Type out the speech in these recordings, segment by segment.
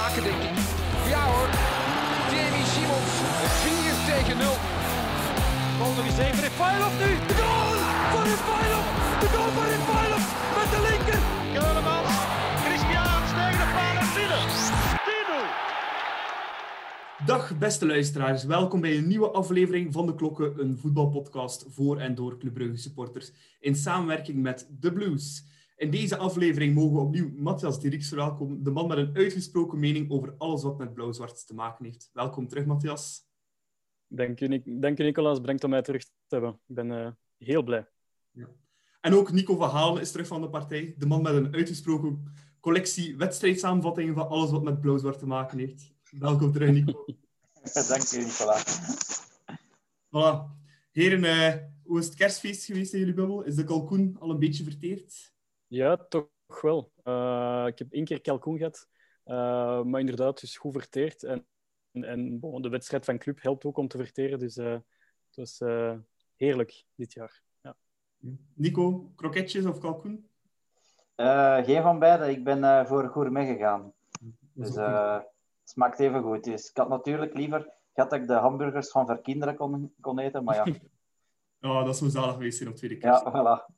maken, denk ik. Ja hoor, Jamie Simons, 4 tegen 0. Bal nog eens even, Refailov nu! De goal van Refailov! De goal van Refailov met de linker! Keulemans, Christian tegen de paal en binnen. 10-0. Dag beste luisteraars, welkom bij een nieuwe aflevering van De Klokken, een voetbalpodcast voor en door Club Brugge supporters in samenwerking met The Blues. In deze aflevering mogen we opnieuw Matthias Dirks verwelkomen, de man met een uitgesproken mening over alles wat met blauw-zwart te maken heeft. Welkom terug, Matthias. Dank u, dank u, Nicolaas. Bedankt om mij terug te hebben. Ik ben eh, heel blij. En ook Nico van Halen is terug van de partij, de man met een uitgesproken collectie wedstrijdsamenvattingen van alles wat met blauw-zwart te maken heeft. Welkom terug, Nico. Dank u, Nicola. Voilà. Heren, eh, hoe is het kerstfeest geweest in jullie bubbel? Is de kalkoen al een beetje verteerd? Ja, toch wel. Eh, ik heb één keer kalkoen gehad, eh, maar inderdaad, dus goed verteerd. En, en, en bon, de wedstrijd van club helpt ook om te verteren, dus eh, het was eh, heerlijk dit jaar. Ja. Nico, kroketjes of kalkoen? Eh, geen van beide. Ik ben eh, voor gourmet gegaan. Dus eh, het smaakt even goed. Dus ik had natuurlijk liever gehad dat ik de hamburgers van Verkinderen kon, kon eten, maar ja. Ja, dat is zo zalig geweest zijn op tweede kerst. ja, voilà.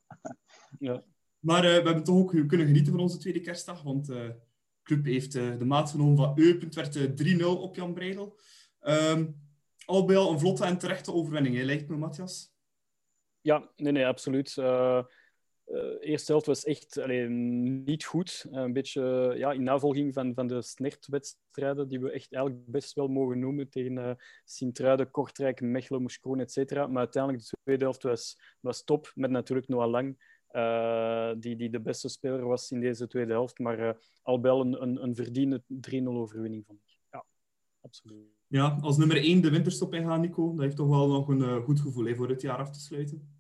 Ja. Maar eh, we hebben toch ook kunnen genieten van onze tweede kerstdag, want de club heeft eh, de maat genomen van Eupen. Het werd eh, 3-0 op Jan Breidel. Ehm, al bij al een vlotte en terechte overwinning, hè, lijkt me, Matthias. Ja, nee, nee, absoluut. Eh eh, eerste helft was echt niet goed. Eh, een beetje ja, in navolging van, van de snertwedstrijden, die we echt eigenlijk best wel mogen noemen tegen eh Sint-Truiden, Kortrijk, Mechelen, Moeskroen, et cetera. Maar uiteindelijk, de tweede helft was, was top, met natuurlijk Noah Lang, eh, die, die de beste speler was in deze tweede helft. Maar eh, al bij al een, een, een verdiende 3-0 overwinning, vond ik. Ja, absoluut. Ja, als nummer 1 de winterstop ingaan, Nico, dat heeft toch wel nog een eh, goed gevoel hè, voor het jaar af te sluiten.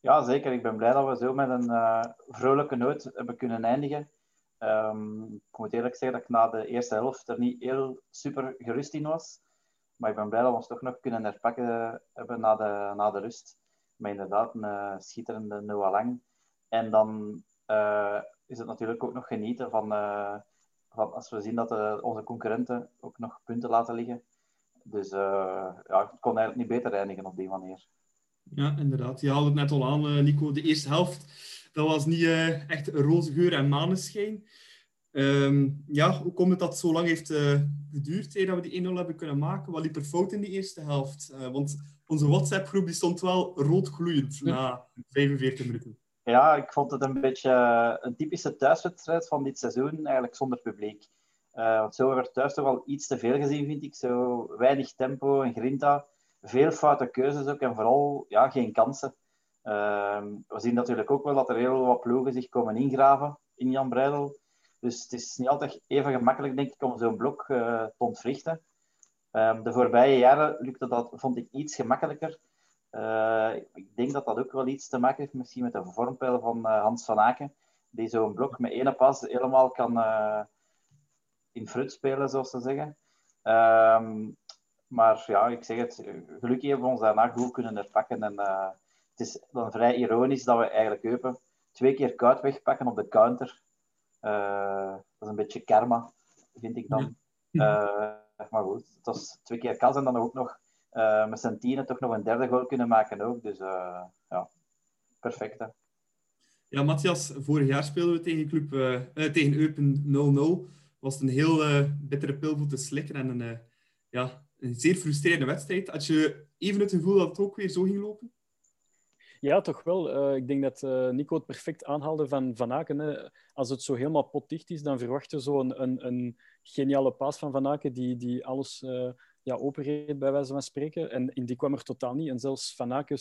Ja, zeker. Ik ben blij dat we zo met een eh, vrolijke noot hebben kunnen eindigen. Ehm, ik moet eerlijk zeggen dat ik na de eerste helft er niet heel super gerust in was. Maar ik ben blij dat we ons toch nog kunnen herpakken hebben na de, na de rust. Maar inderdaad, een eh, schitterende Noah Lang. En dan eh, is het natuurlijk ook nog genieten van, eh, van als we zien dat de, onze concurrenten ook nog punten laten liggen. Dus eh, ja, het kon eigenlijk niet beter eindigen op die manier. Ja, inderdaad. Je haalde het net al aan, eh, Nico. De eerste helft, dat was niet eh, echt een roze geur en maneschijn. Ehm, ja, hoe komt het dat het zo lang heeft eh, geduurd hè, dat we die 1-0 hebben kunnen maken? Wat liep er fout in die eerste helft? Eh, want onze WhatsApp-groep die stond wel rood gloeiend na 45 minuten. Ja, ik vond het een beetje eh, een typische thuiswedstrijd van dit seizoen, eigenlijk zonder publiek. Eh, want zo hebben we er thuis toch wel iets te veel gezien, vind ik. Zo weinig tempo en grinta. Veel foute keuzes ook en vooral ja, geen kansen. Ehm, we zien natuurlijk ook wel dat er heel wat ploegen zich komen ingraven in Jan Breidel. Dus het is niet altijd even gemakkelijk, denk ik, om zo'n blok eh, te ontwrichten. Ehm, de voorbije jaren lukte dat, vond ik, iets gemakkelijker. Eh, ik denk dat dat ook wel iets te maken heeft misschien met de vormpeil van eh, Hans van Aken, die zo'n blok met ene pas helemaal kan eh, in frut spelen, zoals ze zeggen. Ehm, maar ja, ik zeg het, gelukkig hebben we ons daarna goed kunnen herpakken. En het is dan vrij ironisch dat we eigenlijk Eupen twee keer koud wegpakken op de counter. Dat is een beetje karma, vind ik dan. Maar goed, het was twee keer kans en dan ook nog eh, met zijn tienen toch nog een derde goal kunnen maken ook. Dus eh, ja, perfect. Hè? Ja, Matthias, vorig jaar speelden we tegen, club, eh, eh, tegen Eupen 0-0. Was het een heel eh, bittere pil voor te slikken en een, eh, ja, een zeer frustrerende wedstrijd. Had je even het gevoel dat het ook weer zo ging lopen? Ja, toch wel. Eh, ik denk dat eh, Nico het perfect aanhaalde van Van Aken. Hè. Als het zo helemaal potdicht is, dan verwacht je zo een, een, een geniale paas van Van Aken die, die alles eh ja, openreed, bij wijze van spreken. En in die kwam er totaal niet. En zelfs Van Aken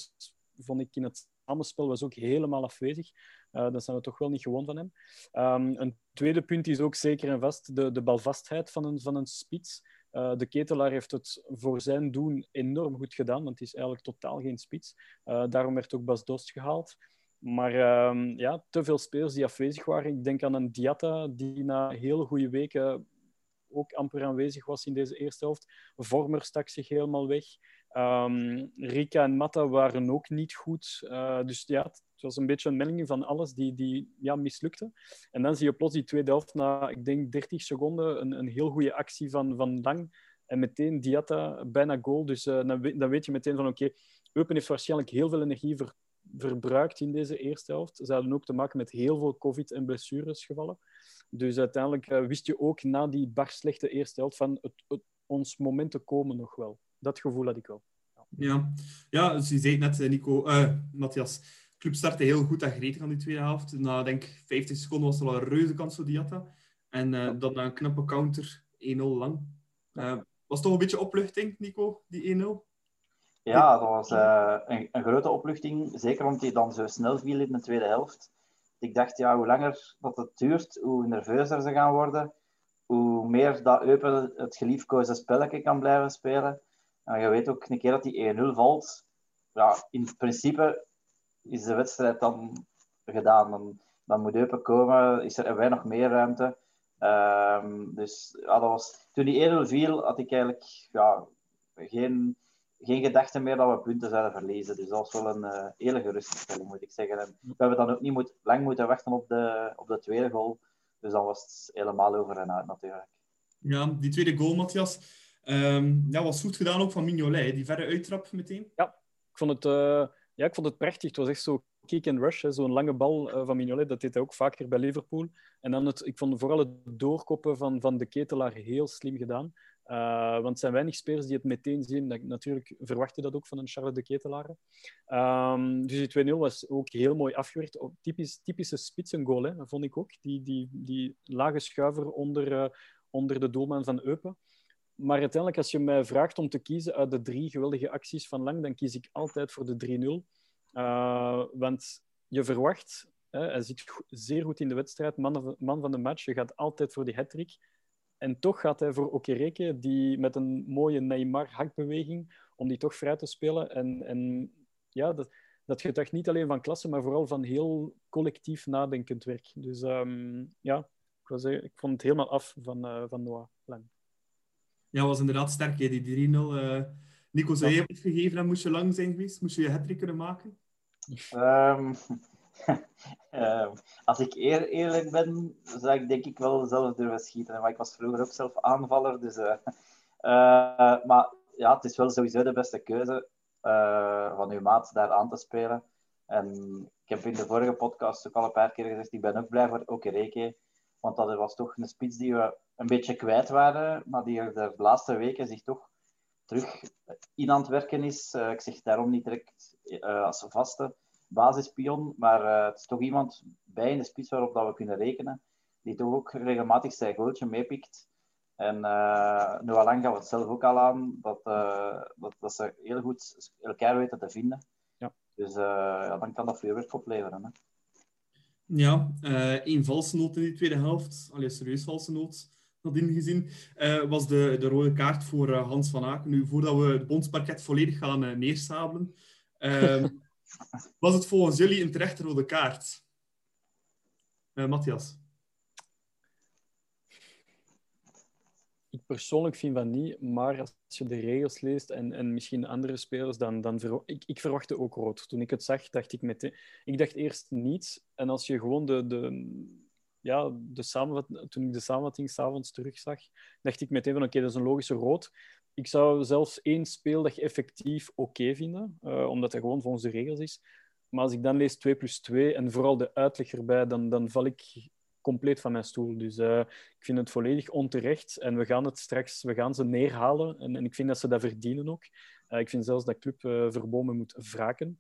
vond ik in het samenspel was ook helemaal afwezig. Eh dat zijn we toch wel niet gewoon van hem. Ehm, een tweede punt is ook zeker en vast de, de balvastheid van een, van een spits. Eh, de ketelaar heeft het voor zijn doen enorm goed gedaan, want het is eigenlijk totaal geen spits. Eh, daarom werd ook Bas Dost gehaald. Maar ehm, ja, te veel spelers die afwezig waren. Ik denk aan een Diatta die na hele goede weken ook amper aanwezig was in deze eerste helft. Vormer stak zich helemaal weg. Ehm, Rika en Matta waren ook niet goed. Uh, dus ja, het was een beetje een mengeling van alles die, die ja, mislukte. En dan zie je plots die tweede helft na, ik denk, 30 seconden, een, een heel goede actie van, van Lang. En meteen Diatta, bijna goal. Dus uh, dan, dan, weet je meteen van, oké, okay, Eupen heeft waarschijnlijk heel veel energie ver, verbruikt in deze eerste helft. Ze hadden ook te maken met heel veel covid- en blessuresgevallen. Dus uiteindelijk uh, wist je ook na die bar slechte eerste helft van het, het, ons momenten komen nog wel. Dat gevoel had ik wel. Ja, ja dus je zei net, Nico, uh, Matthias. Club startte heel goed en gretig aan die tweede helft. Na denk 50 seconden was er al een reuze kans voor Diatta. En uh, dan een knappe counter, 1-0 lang. Uh, was toch een beetje opluchting, Nico, die 1-0? Ja, dat was uh, een, een, grote opluchting. Zeker omdat hij dan zo snel viel in de tweede helft. Ik dacht, ja, hoe langer dat het duurt, hoe nerveuzer ze gaan worden. Hoe meer dat Eupen het geliefkoosde spelletje kan blijven spelen. En je weet ook, een keer dat die 1-0 valt, ja, in principe is de wedstrijd dan gedaan. Dan, dan moet Eupen komen, is er weinig meer ruimte. Um, dus dat was, toen die 1-0 viel, had ik eigenlijk ja, geen, geen gedachte meer dat we punten zouden verliezen. Dus dat was wel een uh, hele geruststelling, moet ik zeggen. En we hebben dan ook niet moet, lang moeten wachten op de, op de tweede goal. Dus dan was het helemaal over en uit natuurlijk. Ja, die tweede goal, Matthias. Um, ja, was goed gedaan ook van Mignolet, die verre uittrap meteen. Ja, ik vond het, uh, ja, ik vond het prachtig. Het was echt zo kick and rush, zo'n lange bal uh, van Mignolet. Dat deed hij ook vaker bij Liverpool. En dan het, ik vond vooral het doorkoppen van, van de ketelaar heel slim gedaan. Uh, want er zijn weinig spelers die het meteen zien. Dat, natuurlijk verwacht je dat ook van een Charles de Ketelaar. Um, dus die 2-0 was ook heel mooi afgewerkt. Typisch, typische spitsengoal, vond ik ook. Die, die, die lage schuiver onder, uh, onder de doelman van Eupen. Maar uiteindelijk, als je mij vraagt om te kiezen uit de drie geweldige acties van Lang, dan kies ik altijd voor de 3-0. Uh, want je verwacht, hè, hij zit zeer goed in de wedstrijd, man, man van de match, je gaat altijd voor die hat-trick. En toch gaat hij voor Okereke, die met een mooie Neymar-hakbeweging, om die toch vrij te spelen. En, en ja, dat, dat getuigt niet alleen van klasse, maar vooral van heel collectief nadenkend werk. Dus um, ja, ik, was, ik vond het helemaal af van, uh, van Noah Lang. Ja, was inderdaad sterk, hè, die 3-0. Uh, Nico, zou je het gegeven en moest je lang zijn geweest? Moest je je hat kunnen maken? Um, uh, als ik eer, eerlijk ben, zou ik denk ik wel zelf durven schieten. Maar ik was vroeger ook zelf aanvaller. Dus, uh, uh, maar ja, het is wel sowieso de beste keuze van uw maat daar aan te spelen. En ik heb in de vorige podcast ook al een paar keer gezegd, ik ben ook blij voor Okereke. Want dat was toch een spits die we een beetje kwijt waren, maar die er de laatste weken zich toch terug in aan het werken is. ik zeg daarom niet direct als vaste basispion, maar uh, het is toch iemand bij in de spits waarop dat we kunnen rekenen, die toch ook regelmatig zijn goaltje meepikt. En uh, Noah Lang gaat het zelf ook al aan, dat, uh, dat, dat ze heel goed elkaar weten te vinden. Ja. Dus ja, dan kan dat vuurwerk opleveren. Hè. Ja, één valse noot in die tweede helft, allee, serieus valse noot nadien gezien, was de, de rode kaart voor Hans van Aken. Nu, voordat we het bondsparket volledig gaan neersabelen, ehm, was het volgens jullie een terechte rode kaart? Uh, Matthias? Ik persoonlijk vind van niet, maar als je de regels leest en, en misschien andere spelers, dan, dan ver, ik, ik verwachtte ook rood. Toen ik het zag, dacht ik meteen... Ik dacht eerst niets. En als je gewoon de, de, ja, de samenvat, toen ik de samenvatting s'avonds terugzag, dacht ik meteen van oké, dat is een logische rood. Ik zou zelfs één speeldag effectief oké vinden, uh, omdat dat gewoon volgens de regels is. Maar als ik dan lees 2 plus 2 en vooral de uitleg erbij, dan, dan val ik compleet van mijn stoel. Dus uh, ik vind het volledig onterecht. En we gaan het straks we gaan ze neerhalen. En, en ik vind dat ze dat verdienen ook. Uh, ik vind zelfs dat Club Verbomen moet wraken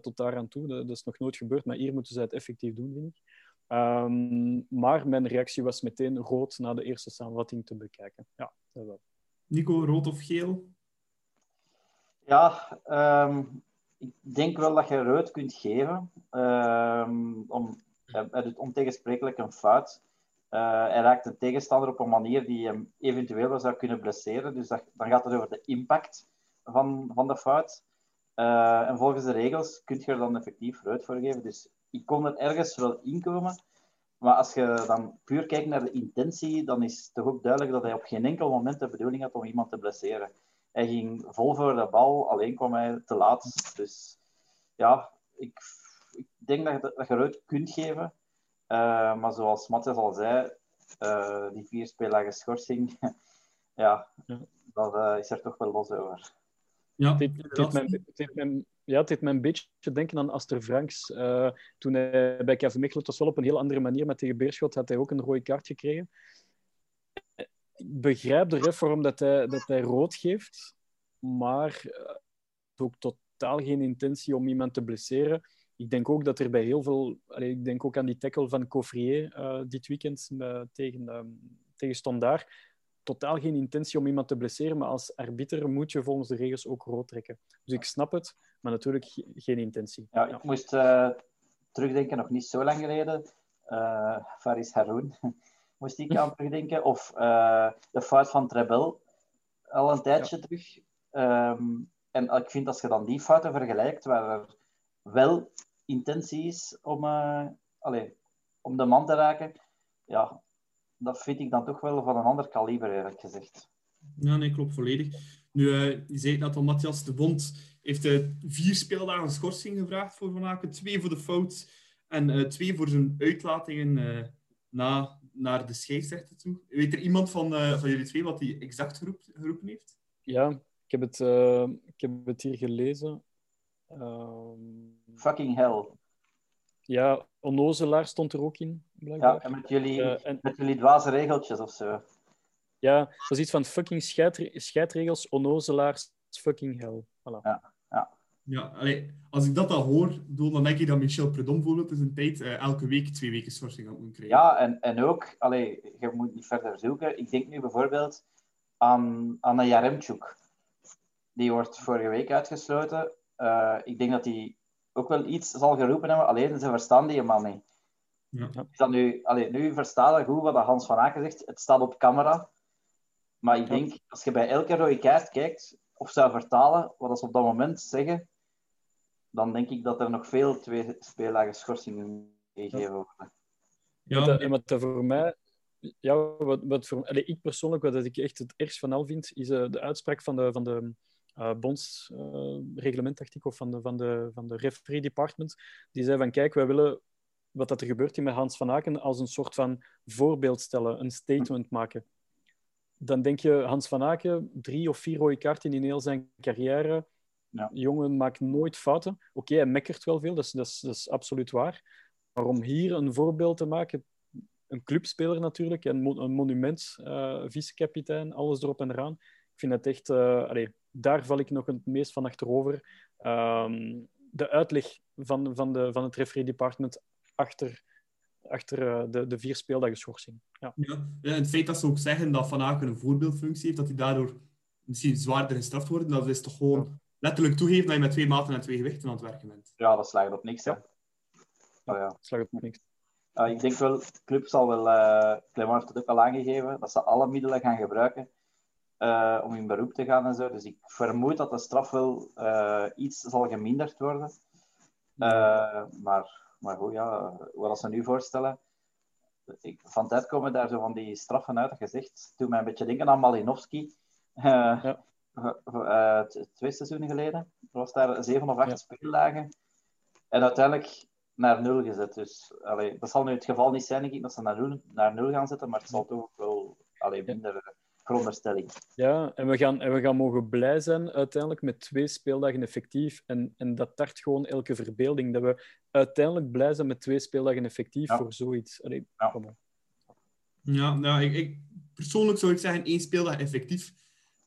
tot daar aan toe. Dat, is nog nooit gebeurd, maar hier moeten ze het effectief doen, vind ik. Um, maar mijn reactie was meteen rood na de eerste samenvatting te bekijken. Ja, dat wel. Nico, rood of geel? Ja, um, ik denk wel dat je rood kunt geven. Um, om, hij doet ontegensprekelijk een fout. Uh, hij raakt een tegenstander op een manier die hem eventueel wel zou kunnen blesseren. Dus dat, dan gaat het over de impact van, van de fout. Uh, en volgens de regels kun je er dan effectief rood voor geven. Dus ik kon er ergens wel inkomen. Maar als je dan puur kijkt naar de intentie, dan is het toch ook duidelijk dat hij op geen enkel moment de bedoeling had om iemand te blesseren. hij ging vol voor de bal, alleen kwam hij te laat. Dus ja, ik, ik denk dat je, dat je rood kunt geven. Uh, maar zoals Matthias al zei, uh, die vier speeldagen schorsing, ja, ja, dat uh, is er toch wel los over. Ja, mijn, het, heeft mijn, ja, het heeft mij een beetje denken aan Aster Franks. toen hij bij KV Mechelen, was wel op een heel andere manier, met tegen Beerschot had hij ook een rode kaart gekregen. Ik begrijp de reform dat hij, dat hij rood geeft, maar ook totaal geen intentie om iemand te blesseren ik denk ook dat er bij heel veel... Allez, ik denk ook aan die tackle van Coffrier uh, dit weekend uh, tegen, uh, tegen Standaard. Totaal geen intentie om iemand te blesseren, maar als arbiter moet je volgens de regels ook rood trekken. Dus ik snap het, maar natuurlijk geen intentie. Ja, ik moest terugdenken, nog niet zo lang geleden. Faris Haroun moest ik aan terugdenken. Of de fout van Trebel, al een tijdje ja. terug. Um, en ik vind als je dan die fouten vergelijkt, waar er wel intentie is om, uh, allez, om de man te raken, ja, dat vind ik dan toch wel van een ander kaliber, eerlijk gezegd. Ja, nee, klopt volledig. Nu, uh, je zei net al, Matthias de Bond heeft uh, vier speeldagen schorsing gevraagd voor Van Aken. Twee voor de fout en uh, twee voor zijn uitlatingen na, naar de scheidsrechter toe. Weet er iemand van, van jullie twee wat hij exact geroep, geroepen heeft? Ja, ik heb het, ik heb het hier gelezen. Um... Fucking hell. Ja, onnozelaar stond er ook in, blijkbaar. Ja, en met jullie, uh, en... met jullie dwaze regeltjes of zo. Ja, dat is iets van fucking scheidre scheidregels, onnozelaars, fucking hell. Voilà. Ja, ja. Allee, als ik dat al hoor, dan denk ik dat Michel Predom bijvoorbeeld is een tijd uh, elke week twee weken schorsing had moeten krijgen. Ja, en, en ook, allee, je moet niet verder zoeken. Ik denk nu bijvoorbeeld aan Anna Jaremchuk. Die wordt vorige week uitgesloten uh, ik denk dat hij ook wel iets zal geroepen hebben, alleen ze verstaan die man niet. Ja. Is dat nu, allee, nu verstaan goed wat Hans van Aken zegt. Het staat op camera. Maar ik denk, als je bij elke rode kaart kijkt, of zou vertalen wat ze op dat moment zeggen, dan denk ik dat er nog veel twee speeldagen schorsingen gegeven worden. Ja, en wat voor mij ja, wat, wat voor, allee, ik persoonlijk, wat ik echt het ergst van al vind, is uh, de uitspraak van de, van de uh, bondsreglement, dacht ik, of van de, van, de, van de referee department, die zei van kijk, wij willen wat dat er gebeurt hier met Hans van Aken als een soort van voorbeeld stellen, een statement maken. Dan denk je, Hans van Aken, drie of vier rode kaarten in heel zijn carrière. Ja. jongen maakt nooit fouten. Oké, okay, hij mekkert wel veel, dat is, dat, is, dat is absoluut waar. Maar om hier een voorbeeld te maken, een clubspeler natuurlijk, een, een monument, uh, vice-kapitein, alles erop en eraan. Ik vind het echt... Uh, allez, daar val ik nog het meest van achterover. Um, de uitleg van, van, de, van het referee department achter, achter uh, de, de vier speeldagenschorsing. Ja. Ja. ja, en het feit dat ze ook zeggen dat Van Aken een voorbeeldfunctie heeft, dat hij daardoor misschien zwaarder gestraft wordt, dat is toch gewoon letterlijk toegeven dat je met twee maten en twee gewichten aan het werken bent. Ja, dat slaagt op niks. Hè? Ja. Oh, ja. slaagt op niks. Uh, ik denk wel, de club zal wel, uh, Clement heeft het ook al aangegeven, dat ze alle middelen gaan gebruiken uh, om in beroep te gaan en zo. Dus ik vermoed dat de straf wel uh, iets zal geminderd worden. Uh, maar, maar goed, ja, wat ze nu voorstellen. Ik, van tijd komen daar zo van die straffen uit, gezegd. Toen mij een beetje denken aan Malinowski. Ja. Twee seizoenen geleden. Er was daar zeven of acht ja. speeldagen. En uiteindelijk naar nul gezet. Dus allee, dat zal nu het geval niet zijn, denk ik, dat ze naar nul, naar nul gaan zetten. Maar het zal toch wel allee, minder veronderstelling. Ja, en we, gaan, en we gaan mogen blij zijn uiteindelijk met twee speeldagen effectief. En, en dat tart gewoon elke verbeelding. Dat we uiteindelijk blij zijn met twee speeldagen effectief voor zoiets. Allee, ja. Ja, nou, ik, ik, persoonlijk zou ik zeggen één speeldag effectief.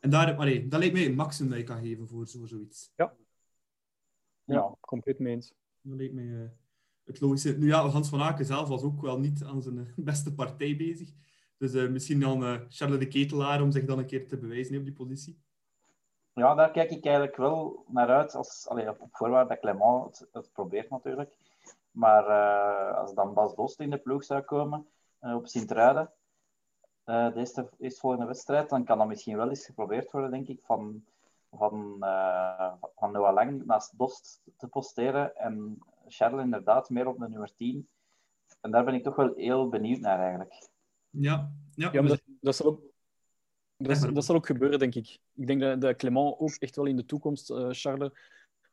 En daar, allee, dat lijkt mij een maximum dat je kan geven voor zo, zoiets. Ja. Ja, ja. compleet mee eens. Dat lijkt mij uh, het logische. Nu ja, Hans van Aken zelf was ook wel niet aan zijn beste partij bezig. Dus uh, misschien dan uh, Charles de Ketelaar om zich dan een keer te bewijzen op die positie. Ja, daar kijk ik eigenlijk wel naar uit. Als, allee, op voorwaarde dat Clement het, het probeert natuurlijk. Maar uh, als dan Bas Dost in de ploeg zou komen op Sint-Truiden, de eerste, eerstvolgende wedstrijd, dan kan dat misschien wel eens geprobeerd worden, denk ik, van, van, van Noah Lang naast Dost te posteren en Charles inderdaad meer op de nummer 10. En daar ben ik toch wel heel benieuwd naar eigenlijk. Ja, ja. dat, dat, zal ook, Dat, dat, zal ook gebeuren, denk ik. Ik denk dat, dat Clement ook echt wel in de toekomst, uh, Charles,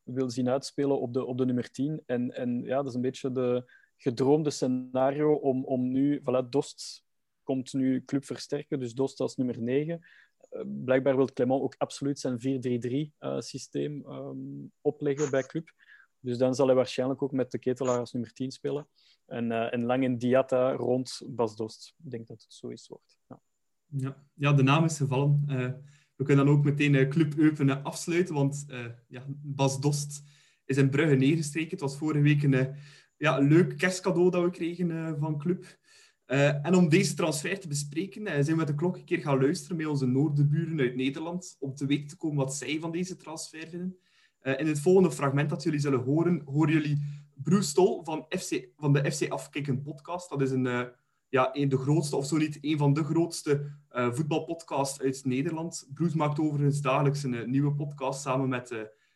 wil zien uitspelen op de, op de nummer 10. En, en ja, dat is een beetje de gedroomde scenario om, om nu... Voilà, Dost komt nu club versterken, dus Dost als nummer 9. Uh, blijkbaar wil Clement ook absoluut zijn 4-3-3-systeem uh, um, opleggen bij club. Dus dan zal hij waarschijnlijk ook met de ketelaar als nummer 10 spelen. En, uh, en lang in Diata rond Bas Dost. Ik denk dat het zo is wordt. Ja. Ja, ja de naam is gevallen. We kunnen dan ook meteen Club Eupen afsluiten, want ja, Bas Dost is in Brugge neergestreken. Het was vorige week een ja, leuk kerstcadeau dat we kregen van Club. En om deze transfer te bespreken, zijn we met de klok een keer gaan luisteren met onze noorderburen uit Nederland, om te weten te komen wat zij van deze transfer vinden. in het volgende fragment dat jullie zullen horen, horen jullie Bruce Stol van, FC, van de FC Afkikken podcast. Dat is een, ja, een, de grootste, of zo niet, een van de grootste voetbalpodcasts uit Nederland. Bruce maakt overigens dagelijks een nieuwe podcast samen met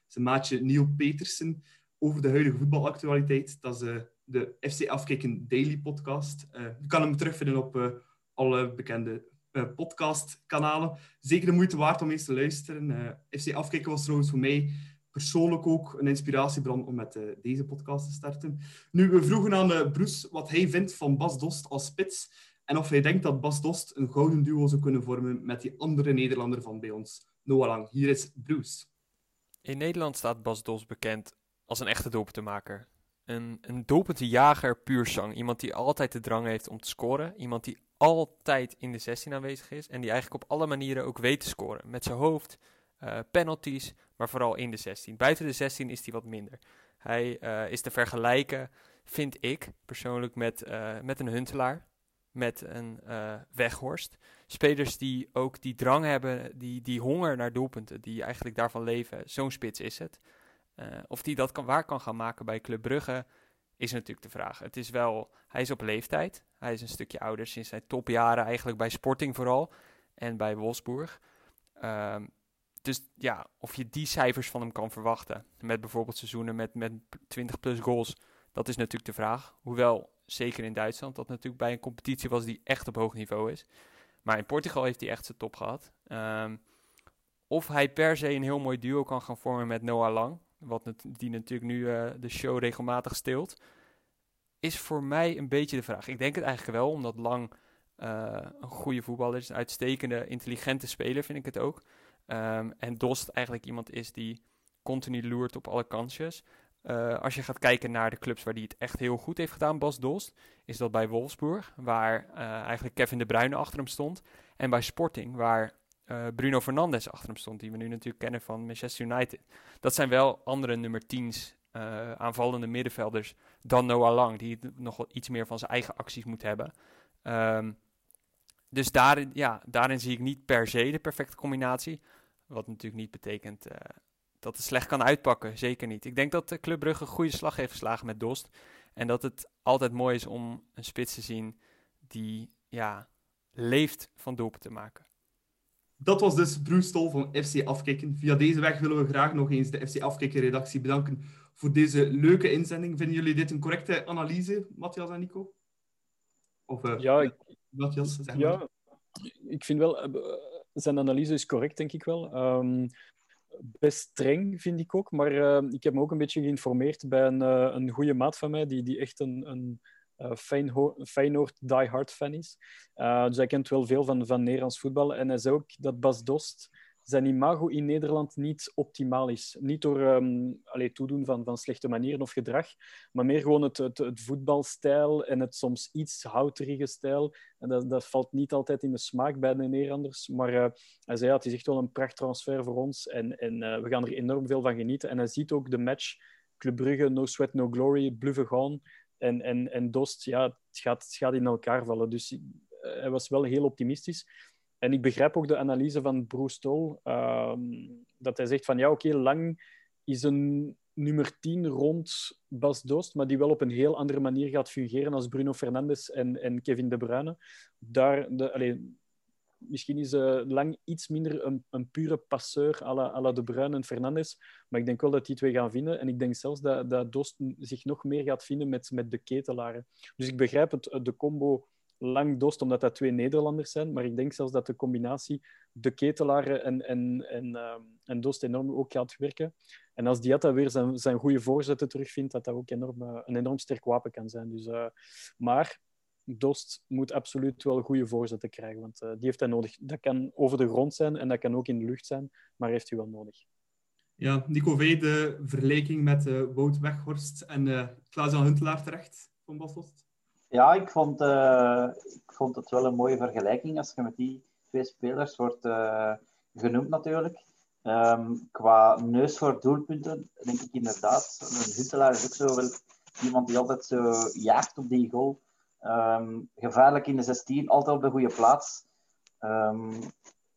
zijn maatje Neil Petersen over de huidige voetbalactualiteit. Dat is de FC Afkikken Daily podcast. je kan hem terugvinden op alle bekende podcastkanalen. Zeker de moeite waard om eens te luisteren. FC Afkikken was trouwens voor mij persoonlijk ook een inspiratiebron om met deze podcast te starten. Nu, we vroegen aan Bruce wat hij vindt van Bas Dost als spits en of hij denkt dat Bas Dost een gouden duo zou kunnen vormen met die andere Nederlander van bij ons, Noah Lang. Hier is Bruce. In Nederland staat Bas Dost bekend als een echte doelpuntenmaker. Een, een doelpuntenjager puur. Iemand die altijd de drang heeft om te scoren. Iemand die altijd in de 16 aanwezig is en die eigenlijk op alle manieren ook weet te scoren. Met zijn hoofd, uh, penalties, maar vooral in de 16. Buiten de 16 is hij wat minder. Hij uh, is te vergelijken, vind ik persoonlijk, met, uh, met een Huntelaar, met een Weghorst. Spelers die ook die drang hebben, die, die honger naar doelpunten, die eigenlijk daarvan leven. Zo'n spits is het. Of die dat kan, waar kan gaan maken bij Club Brugge, is natuurlijk de vraag. Het is wel, hij is op leeftijd. Hij is een stukje ouder sinds zijn topjaren eigenlijk bij Sporting vooral en bij Wolfsburg. Um, dus ja, of je die cijfers van hem kan verwachten. Met bijvoorbeeld seizoenen met, met 20 plus goals. Dat is natuurlijk de vraag. Hoewel, zeker in Duitsland, dat natuurlijk bij een competitie was die echt op hoog niveau is. Maar in Portugal heeft hij echt zijn top gehad. Um, of hij per se een heel mooi duo kan gaan vormen met Noah Lang. Wat die natuurlijk nu uh, de show regelmatig steelt. Is voor mij een beetje de vraag. Ik denk het eigenlijk wel, omdat Lang uh, een goede voetballer is. Een uitstekende, intelligente speler vind ik het ook. Um, en Dost eigenlijk iemand is die continu loert op alle kansjes. Uh, als je gaat kijken naar de clubs waar hij het echt heel goed heeft gedaan, Bas Dost, is dat bij Wolfsburg, waar eigenlijk Kevin de Bruyne achter hem stond. En bij Sporting, waar uh, Bruno Fernandes achter hem stond, die we nu natuurlijk kennen van Manchester United. Dat zijn wel andere nummer 10's, aanvallende middenvelders dan Noah Lang, die nog wel iets meer van zijn eigen acties moet hebben. Um, dus daarin, ja, daarin zie ik niet per se de perfecte combinatie. Wat natuurlijk niet betekent uh, dat het slecht kan uitpakken. Zeker niet. Ik denk dat de Club Brugge een goede slag heeft geslagen met Dost. En dat het altijd mooi is om een spits te zien die ja, leeft van doelpunten te maken. Dat was dus Bruce Stol van FC Afkikken. Via deze weg willen we graag nog eens de FC Afkikken-redactie bedanken voor deze leuke inzending. Vinden jullie dit een correcte analyse, Matthias en Nico? Of, uh, ja, ik, Matthias, zeg maar. Ja, ik vind wel... Uh, zijn analyse is correct, denk ik wel. Um, best streng, vind ik ook. Maar uh, ik heb me ook een beetje geïnformeerd bij een, een goede maat van mij, die, die echt een, een Feyenoord die-hard fan is. dus hij kent wel veel van, van Nederlands voetbal. En hij zei ook dat Bas Dost zijn imago in Nederland niet optimaal is. Niet door um, toedoen van, van slechte manieren of gedrag, maar meer gewoon het, het, het voetbalstijl en het soms iets houterige stijl. En dat, dat valt niet altijd in de smaak bij de Nederlanders. Maar uh, hij zei, ja, het is echt wel een prachttransfer voor ons en, en we gaan er enorm veel van genieten. En hij ziet ook de match Club Brugge, No Sweat, No Glory, bluffen gaan. En, en, en Dost, ja, het gaat, gaat in elkaar vallen. Dus uh, hij was wel heel optimistisch. En ik begrijp ook de analyse van Bruce Stol, uh, dat hij zegt van ja, oké, Lang is een nummer 10 rond Bas Dost, maar die wel op een heel andere manier gaat fungeren als Bruno Fernandes en, en Kevin De Bruyne. Daar, de, allez, misschien is uh, Lang iets minder een, een pure passeur à la, De Bruyne en Fernandes, maar ik denk wel dat die twee gaan vinden. En ik denk zelfs dat, dat Dost zich nog meer gaat vinden met, met de ketelaren. Dus ik begrijp het, de combo lang Dost, omdat dat twee Nederlanders zijn. Maar ik denk zelfs dat de combinatie de ketelaren en, en, en, ehm, en Dost enorm ook gaat werken. En als Diatta weer zijn, zijn goede voorzetten terugvindt, dat dat ook enorm, eh, een enorm sterk wapen kan zijn. Dus, maar Dost moet absoluut wel goede voorzetten krijgen, want uh, die heeft hij nodig. Dat kan over de grond zijn en dat kan ook in de lucht zijn, maar heeft hij wel nodig. Ja, Nico Vee, de vergelijking met uh, Wout Weghorst en uh, Klaas-Jan Huntelaar terecht van Bas Dost? Ja, ik vond, uh, ik vond het wel een mooie vergelijking als je met die twee spelers wordt genoemd natuurlijk. Um, qua neus voor doelpunten denk ik inderdaad. Een Huntelaar is ook zo wel iemand die altijd zo jaagt op die goal. Um, gevaarlijk in de 16, altijd op de goede plaats. Um,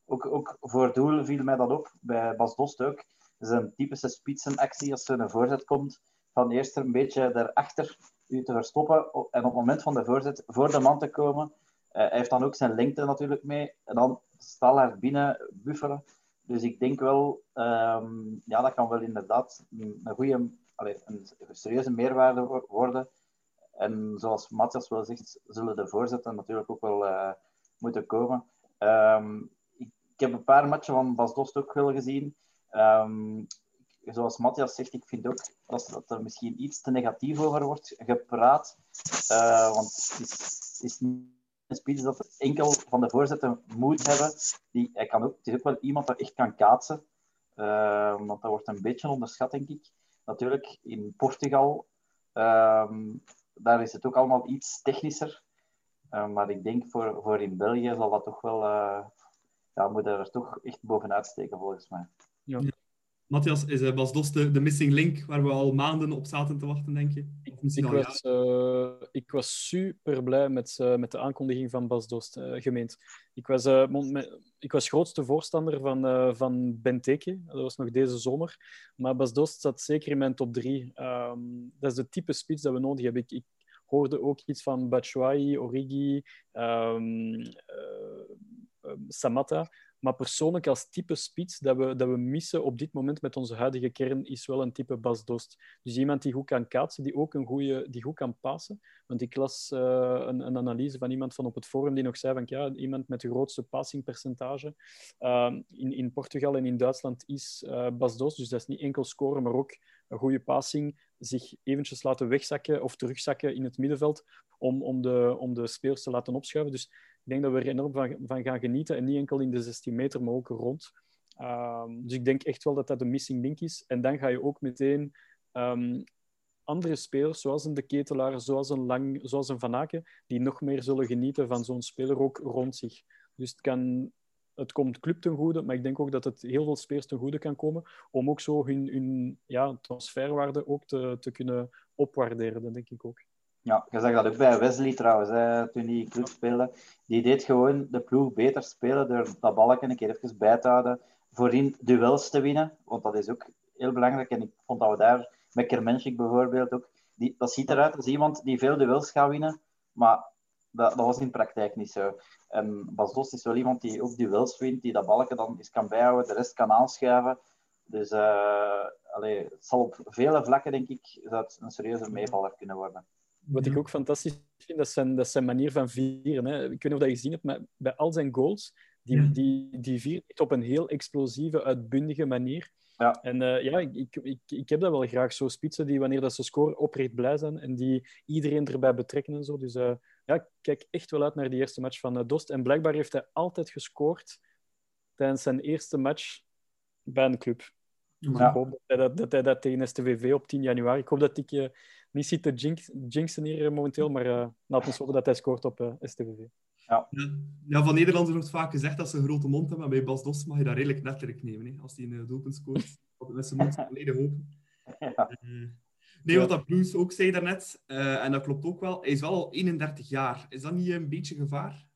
ook, ook voor doel viel mij dat op, bij Bas Dost ook. Het is een typische spitsenactie als er een voorzet komt. Van eerst een beetje daarachter u te verstoppen en op het moment van de voorzet voor de man te komen. Uh, hij heeft dan ook zijn lengte natuurlijk mee. En dan stal binnen buffelen. Dus ik denk wel, um, ja, dat kan wel inderdaad een goede, een serieuze meerwaarde worden. En zoals Matthias wel zegt, zullen de voorzetten natuurlijk ook wel uh, moeten komen. Um, ik, heb een paar matchen van Bas Dost ook wel gezien. Um, zoals Matthias zegt, ik vind ook dat, er misschien iets te negatief over wordt gepraat. Uh, want het is, het is niet een speech dat enkel van de voorzetten moet hebben. Die, hij kan ook, het is ook wel iemand dat echt kan kaatsen. Uh, want dat wordt een beetje onderschat, denk ik. Natuurlijk, in Portugal, daar is het ook allemaal iets technischer. Uh, maar ik denk voor, voor in België zal dat toch wel... Uh, ja, moet er toch echt bovenuit steken, volgens mij. Matthias, is Bas Dost de, de missing link waar we al maanden op zaten te wachten, denk je? Ik was, uh, ik was super blij met, uh, met de aankondiging van Bas Dost, uh, gemeend. Ik was, ik was grootste voorstander van, van Benteke. Dat was nog deze zomer. Maar Bas Dost zat zeker in mijn top drie. Um, dat is de type spits dat we nodig hebben. Ik, ik hoorde ook iets van Batshuayi, Origi, um, Samatta. Maar persoonlijk als type spits dat we, dat we missen op dit moment met onze huidige kern is wel een type Bas Dost. Dus iemand die goed kan kaatsen, die ook een goede, die goed kan passen. Want ik las uh, een, een, analyse van iemand van op het forum die nog zei van ja, iemand met de grootste passingpercentage uh, in, in Portugal en in Duitsland is uh, Bas. Dus dat is niet enkel scoren, maar ook een goede passing, zich eventjes laten wegzakken of terugzakken in het middenveld om, om, de, om de spelers te laten opschuiven. Dus ik denk dat we er enorm van, gaan genieten. En niet enkel in de 16 meter, maar ook rond. Um, dus ik denk echt wel dat dat een missing link is. En dan ga je ook meteen um, andere spelers, zoals een De Ketelaar, zoals een, Lang, zoals een Van Aken, die nog meer zullen genieten van zo'n speler ook rond zich. Dus het, kan, het komt club ten goede, maar ik denk ook dat het heel veel spelers ten goede kan komen om ook zo hun, hun ja, transferwaarde ook te, te kunnen opwaarderen. Dat denk ik ook. Ja, je zag dat ook bij Wesley trouwens, toen hij club speelde. Die deed gewoon de ploeg beter spelen door dat balken een keer even bij te houden. Voorin duels te winnen, want dat is ook heel belangrijk. En ik vond dat we daar, met Kermenschik bijvoorbeeld ook, die, dat ziet eruit als iemand die veel duels gaat winnen, maar dat, dat was in praktijk niet zo. En Bas Dost is wel iemand die ook duels wint, die dat balken dan eens kan bijhouden, de rest kan aanschuiven. Dus uh, allee, het zal op vele vlakken, denk ik, het een serieuze meevaller kunnen worden. Wat ik ook fantastisch vind, dat is zijn, dat zijn manier van vieren. Hè. Ik weet niet of dat je gezien hebt, maar bij al zijn goals, die, ja. die, die viert op een heel explosieve, uitbundige manier. Ja. En uh, ja, ik, ik, ik heb dat wel graag, zo spitsen die wanneer dat ze scoren oprecht blij zijn en die iedereen erbij betrekken en zo. Dus uh, ja, ik kijk echt wel uit naar die eerste match van uh, Dost. En blijkbaar heeft hij altijd gescoord tijdens zijn eerste match bij een club. Dus ik hoop dat hij dat, dat hij dat tegen STVV op 10 januari... Ik hoop dat ik niet zit te jinx, jinxen hier momenteel, maar uh, laat ons hopen dat hij scoort op uh, STVV. Ja. ja, van Nederlanders wordt vaak gezegd dat ze een grote mond hebben, maar bij Bas Dos mag je dat redelijk letterlijk nemen. Hè. Als hij een doelpunt scoort, met zijn mond volledig open. Ja. nee, wat dat Bruce ook zei daarnet, en dat klopt ook wel, hij is wel al 31 jaar. Is dat niet een beetje gevaar?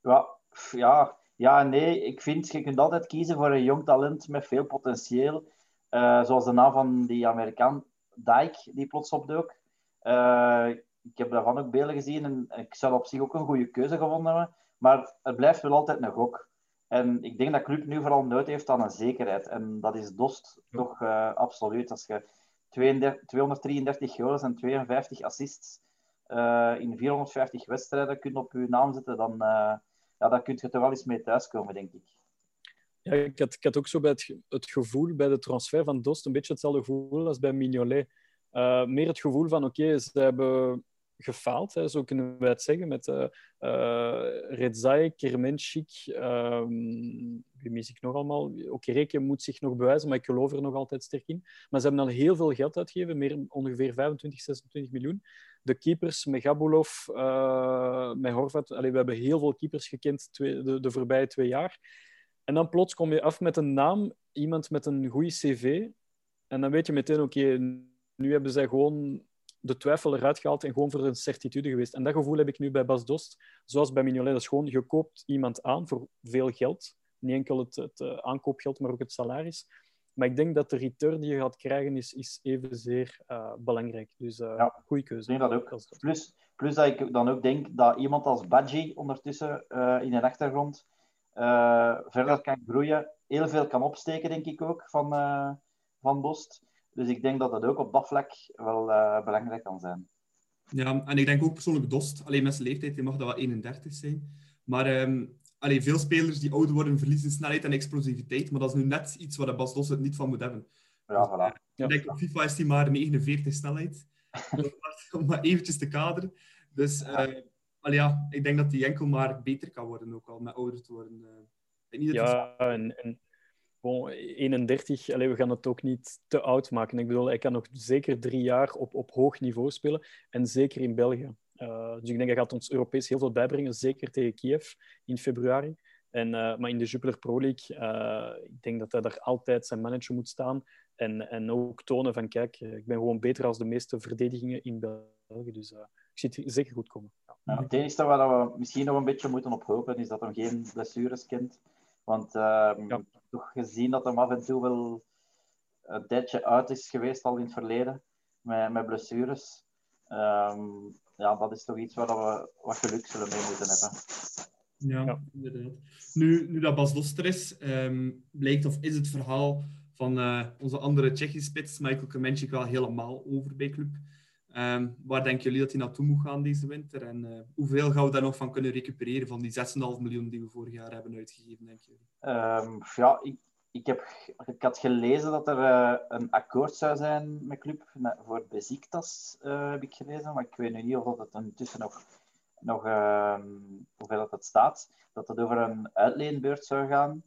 Ja, ja ja, nee, ik vind je kunt altijd kiezen voor een jong talent met veel potentieel. Uh, zoals de naam van die Amerikaan Dijk, die plots opdook. Uh, ik heb daarvan ook beelden gezien en ik zou op zich ook een goede keuze gevonden hebben. Maar het blijft wel altijd een gok. En ik denk dat Club nu vooral nood heeft aan een zekerheid. En dat is Dost toch uh, absoluut. Als je 32, 233 goals en 52 assists eh, in 450 wedstrijden kunt op je naam zetten, dan, ja, dan kun je er wel eens mee thuiskomen, denk ik. Ja, ik had, ik had ook zo bij het, gevoel bij de transfer van Dost een beetje hetzelfde gevoel als bij Mignolet. Uh, meer het gevoel van, oké, ze hebben gefaald, hè, zo kunnen wij het zeggen, met uh, Redzai, Kermenchik, um, wie mis ik nog allemaal? Okereke moet zich nog bewijzen, maar ik geloof er nog altijd sterk in. Maar ze hebben al heel veel geld uitgegeven, meer, ongeveer 25, 26 miljoen. De keepers, met Gabulov, met Horvat, we hebben heel veel keepers gekend twee, de, de voorbije twee jaar. En dan plots kom je af met een naam, iemand met een goede cv. En dan weet je meteen, oké, okay, nu hebben zij gewoon de twijfel eruit gehaald en gewoon voor een certitude geweest. En dat gevoel heb ik nu bij Bas Dost, zoals bij Mignolet. Dat is gewoon, je koopt iemand aan voor veel geld. Niet enkel het, het uh, aankoopgeld, maar ook het salaris. Maar ik denk dat de return die je gaat krijgen, is, is evenzeer uh, belangrijk. Dus uh, ja, goede keuze. Denk dat ook. Plus, plus dat ik dan ook denk dat iemand als Badji ondertussen in de achtergrond verder kan groeien. Heel veel kan opsteken, denk ik ook, van, van Dost. Dus ik denk dat dat ook op dat vlak wel uh, belangrijk kan zijn. Ja, en ik denk ook persoonlijk Dost. Alleen met zijn leeftijd, hij mag dat wel 31 zijn. Maar um, allee, veel spelers die ouder worden, verliezen snelheid en explosiviteit. Maar dat is nu net iets waar Bas Dost het niet van moet hebben. Ja, voilà. Dus, uh, ik denk op FIFA is hij maar 49 snelheid. Om maar eventjes te kaderen. Dus uh, allee, ja, ik denk dat hij enkel maar beter kan worden, ook al met ouder te worden. Uh, ja, en, en Bon, 31, allee, we gaan het ook niet te oud maken. Ik bedoel, hij kan nog zeker drie jaar op, op hoog niveau spelen. En zeker in België. Uh, dus ik denk dat gaat ons Europees heel veel bijbrengen. Zeker tegen Kiev in februari. En, uh, maar in de Jupiler Pro League, uh, ik denk dat hij daar altijd zijn manager moet staan. En, en ook tonen van, kijk, ik ben gewoon beter als de meeste verdedigingen in België. Dus ik zie het zeker goed komen. Ja. Ja, het enige waar we misschien nog een beetje moeten op hopen, is dat hij geen blessures kent. Want ja. toch gezien dat hem af en toe wel een tijdje uit is geweest al in het verleden met, met blessures. Um, ja, dat is toch iets waar we wat geluk zullen mee moeten hebben. Ja, ja. inderdaad. Nu, nu dat Bas Doster is, um, blijkt of is het verhaal van uh, onze andere Tsjechische spits, Michael Kremenchik, wel helemaal over bij club. Um, waar denken jullie dat hij naartoe moet gaan deze winter? En uh, hoeveel gaan we daar nog van kunnen recupereren van die 6,5 miljoen die we vorig jaar hebben uitgegeven, denk jullie? Um, ja, ik, ik, heb, had gelezen dat er uh, een akkoord zou zijn met club voor Beziktas, uh, heb ik gelezen. Maar ik weet nu niet of dat het intussen nog, nog hoeveel dat het staat. Dat het over een uitleenbeurt zou gaan.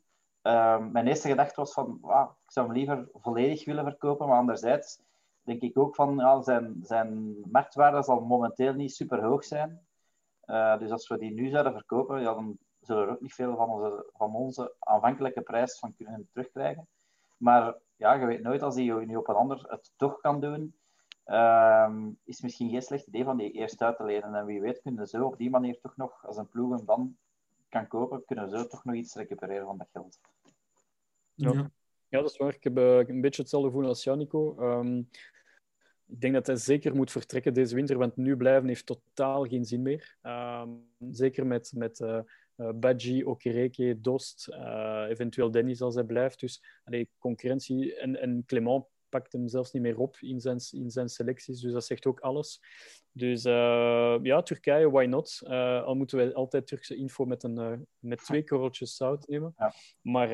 mijn eerste gedachte was van, ik zou hem liever volledig willen verkopen, maar anderzijds denk ik ook van ja, zijn, zijn marktwaarde zal momenteel niet super hoog zijn. Uh, dus als we die nu zouden verkopen, ja, dan zullen we er ook niet veel van onze, van onze aanvankelijke prijs van kunnen terugkrijgen. Maar ja, je weet nooit als hij nu op een ander het toch kan doen. Uh, is misschien geen slecht idee van die eerst uit te lenen. En wie weet kunnen we zo op die manier toch nog, als een ploeg hem dan kan kopen, kunnen we zo toch nog iets recupereren van dat geld. Ja. Ja, dat is waar. Ik heb uh, een beetje hetzelfde gevoel als jou, Nico. Um, ik denk dat hij zeker moet vertrekken deze winter, want nu blijven heeft totaal geen zin meer. Um, zeker met, met uh, uh, Badji, Okereke, Dost, eventueel Dennis als hij blijft. Dus allee, concurrentie en, en Clement pakt hem zelfs niet meer op in zijn, in zijn selecties. Dus dat zegt ook alles. Dus uh, ja, Turkije, why not? Uh, al moeten wij altijd Turkse info met, een, uh, met twee korreltjes zout nemen. Ja. Maar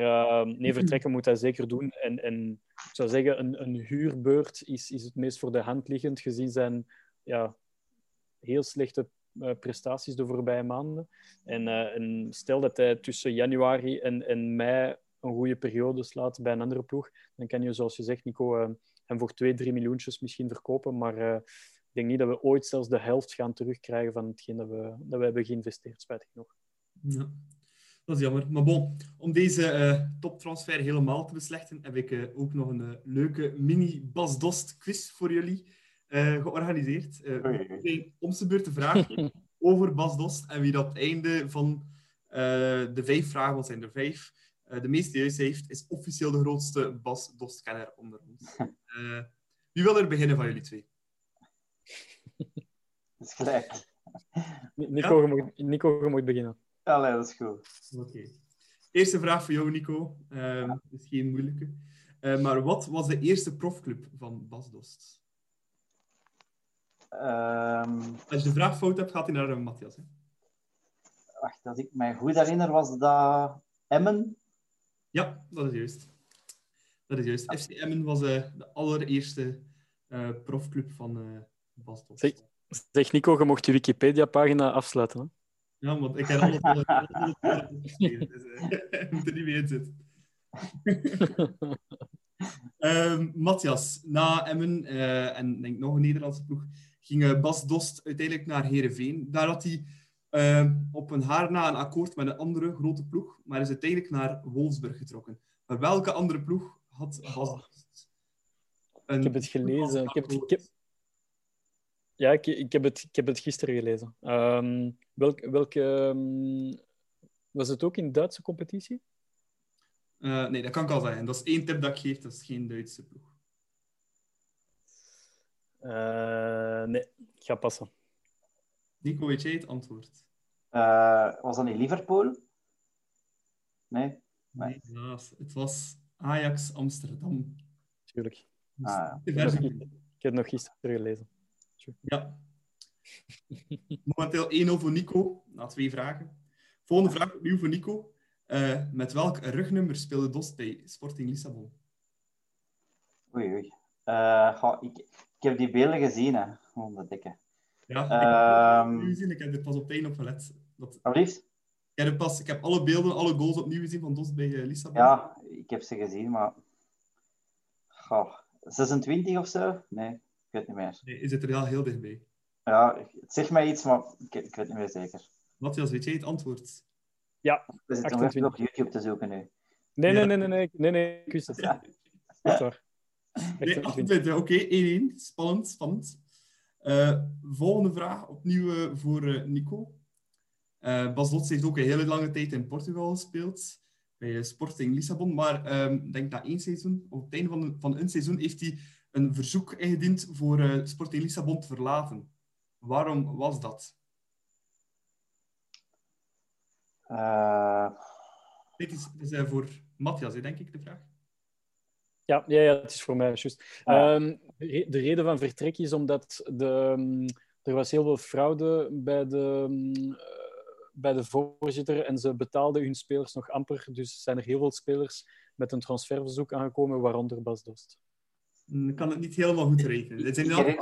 nee, vertrekken moet hij zeker doen. En, en ik zou zeggen, een, een huurbeurt is, is het meest voor de hand liggend, gezien zijn ja, heel slechte prestaties de voorbije maanden. En, en stel dat hij tussen januari en, en mei een goede periode slaat bij een andere ploeg, dan kan je, zoals je zegt, Nico, uh, hem voor 2, 3 miljoentjes misschien verkopen. Maar uh, ik denk niet dat we ooit zelfs de helft gaan terugkrijgen van hetgeen dat we, dat we hebben geïnvesteerd, spijtig genoeg. Ja, dat is jammer. Maar bon, om deze uh, toptransfer helemaal te beslechten, heb ik ook nog een leuke mini-Bas Dost quiz voor jullie georganiseerd. Uh, om zijn beurt te vragen over Bas Dost en wie dat het einde van de vijf vragen, wat zijn er vijf, de meeste juist heeft, is officieel de grootste Bas Dost-kenner onder ons. Uh, wie wil er beginnen van jullie twee? Dat is gelijk. Nico, ja? je, moet, Nico je moet beginnen. Ja, nee, dat is goed. Oké. Okay. Eerste vraag voor jou, Nico. Um, dat is geen moeilijke. Uh, maar wat was de eerste profclub van Bas Dost? Ehm, Als je de vraag fout hebt, gaat hij naar Matthias. Hè? wacht, als ik mij goed herinner, was dat Emmen. Ja, dat is juist. Dat is juist. FC Emmen was uh, de allereerste uh, profclub van uh, Bas Dost. Zeg, zeg Nico, je mocht je Wikipedia-pagina afsluiten. Hè? Ja, want ik heb alles opgeschreven, dus je moet er niet mee in zitten. um, Matthias, na Emmen uh, en denk nog een Nederlandse ploeg, ging uh, Bas Dost uiteindelijk naar Heerenveen. Daar had hij uh, op een haar na een akkoord met een andere grote ploeg, maar is uiteindelijk naar Wolfsburg getrokken. Maar welke andere ploeg had? Een... Ik heb het gelezen. Ik heb het, ik heb... Ja, ik, ik, heb het, ik heb het gisteren gelezen. Um, welk, welke... Um... Was het ook in Duitse competitie? Uh, nee, dat kan ik al zeggen. Dat is één tip dat ik geef, dat is geen Duitse ploeg. Uh, nee, ik ga passen. Nico, weet jij het antwoord? Uh, was dat niet Liverpool? Nee? Nee, helaas. Het was Ajax Amsterdam. Tuurlijk. Ah, ja. ik, heb het nog gisteren gelezen. Ja. Momenteel 1-0 voor Nico, na twee vragen. Volgende vraag opnieuw voor Nico. Uh, met welk rugnummer speelde Dost bij Sporting Lissabon? Oei, oei. Uh, goh, ik, ik heb die beelden gezien, hè, om de dikke. Ja, ik heb, Ehm, opnieuw gezien. ik heb er pas op één op gelet. Dat, ik, heb pas, ik heb alle beelden, alle goals opnieuw gezien van Dost bij uh, Lissabon. Ja, ik heb ze gezien, maar... Goh, 26 of zo? Nee, ik weet niet meer. Nee, je zit er wel heel dichtbij. Ja, het zegt mij iets, maar ik, ik weet niet meer zeker. Matthias, weet jij het antwoord? Ja, We zitten nog even op YouTube te zoeken nu. Nee, Ja. nee, nee, nee, nee, nee, nee, ik wist het. Ja. Echt waar. Nee, 28. 28. Oké, 1-1. Spannend, spannend. Eh, volgende vraag, opnieuw eh, voor eh, Nico. Bas Dots heeft ook een hele lange tijd in Portugal gespeeld, bij Sporting Lissabon. Maar ehm, ik denk na één seizoen, op het einde van, een- van een seizoen, heeft hij een verzoek ingediend voor Sporting Lissabon te verlaten. Waarom was dat? Dit is, dit is voor Matthias, denk ik, de vraag. Ja, ja, ja, het is voor mij juist. Ah. Ehm, de re- de reden van vertrek is omdat de, mm, er was heel veel fraude bij de, mm, eh, bij de voorzitter en ze betaalden hun spelers nog amper. Dus zijn er heel veel spelers met een transferverzoek aangekomen, waaronder Bas Dost. Hm, Ik kan het niet helemaal goed rekenen. Er zijn Ik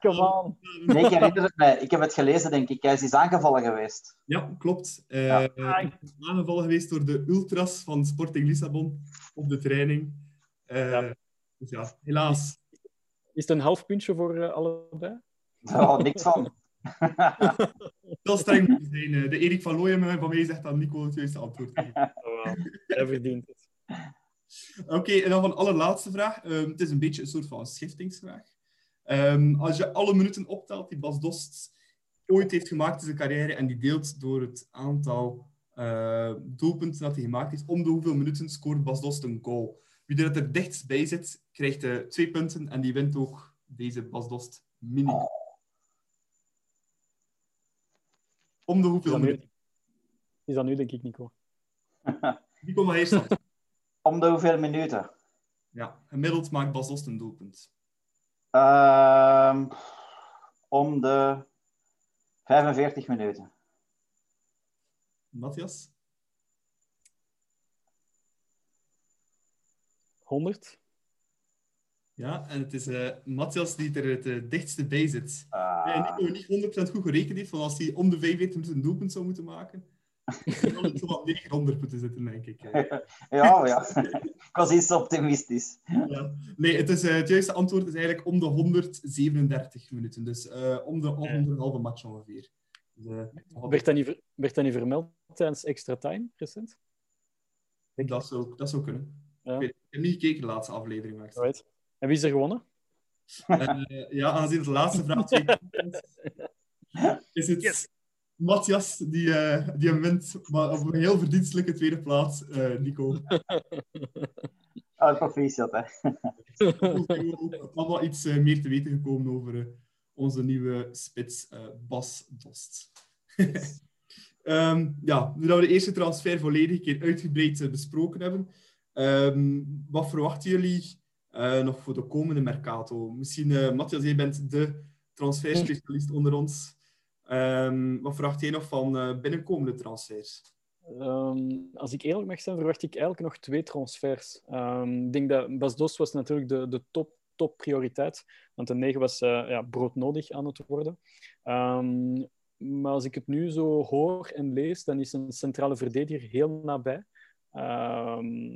come on. nee, ik herinner het mij. Ik heb het gelezen, denk ik. Hij is aangevallen geweest. Ja, klopt. Eh Ja. hij is aangevallen geweest door de ultras van Sporting Lissabon op de training. Eh, Ja. Dus ja, helaas. Is het een half puntje voor eh, allebei? Oh, niks van. Wel streng moeten zijn. Eh, De Erik van Looyen van mij zegt dat Nico het juiste antwoord heeft. Hij verdient het. Oké, en dan van allerlaatste vraag. Ehm, het is een beetje een soort van schiftingsvraag. Ehm, als je alle minuten optelt die Bas Dost ooit heeft gemaakt in zijn carrière en die deelt door het aantal eh, doelpunten dat hij gemaakt heeft, om de hoeveel minuten scoort Bas Dost een goal? Wie er het dichtst bij zit, krijgt eh, twee punten en die wint ook deze Bas Dost mini. Om de hoeveel minuten? is dat nu, denk ik, Nico? Nico maar eerst. Om de hoeveel minuten? Ja, gemiddeld maakt Bas Dost een doelpunt. Ehm, om de 45 minuten. Matthias? 100? Ja, en het is eh, Matthias die er het eh, dichtste bij zit. Ah, Ja, Nico niet 100% goed gerekend heeft, van als hij om de 45 minuten een doelpunt zou moeten maken, dan had het wat 900 moeten zitten, denk ik. ja, ja. ik was iets optimistisch. Ja. Nee, het, is, eh, het juiste antwoord is eigenlijk om de 137 minuten. Dus eh, om de de halve match ongeveer. Dus, eh, nog Werd dat niet, werd dat niet vermeld tijdens extra time recent? dat, zou, dat zou kunnen. Ja. Ik, weet- ik heb niet gekeken de laatste aflevering. Maar Right. En wie is er gewonnen? Eh, ja, aangezien het de laatste vraag is, is het Yes. Matthias die, eh, die hem wint, maar op een heel verdienstelijke tweede plaats, eh, Nico. Ah, proficiat, hè. We zijn ook allemaal iets meer te weten gekomen over onze nieuwe spits eh, Bas Dost. Ehm, ja, nu dat we de eerste transfer volledig een keer uitgebreid besproken hebben, ehm, wat verwachten jullie eh, nog voor de komende Mercato? Misschien, eh, Matthias, jij bent de transferspecialist onder ons. Ehm, wat verwacht jij nog van uh, binnenkomende transfers? Um, als ik eerlijk mag zijn, verwacht ik eigenlijk nog twee transfers. Ik denk dat Bas Dos was natuurlijk de, de top, top prioriteit, want de 9 was ja, broodnodig aan het worden. Maar als ik het nu zo hoor en lees, dan is een centrale verdediger heel nabij.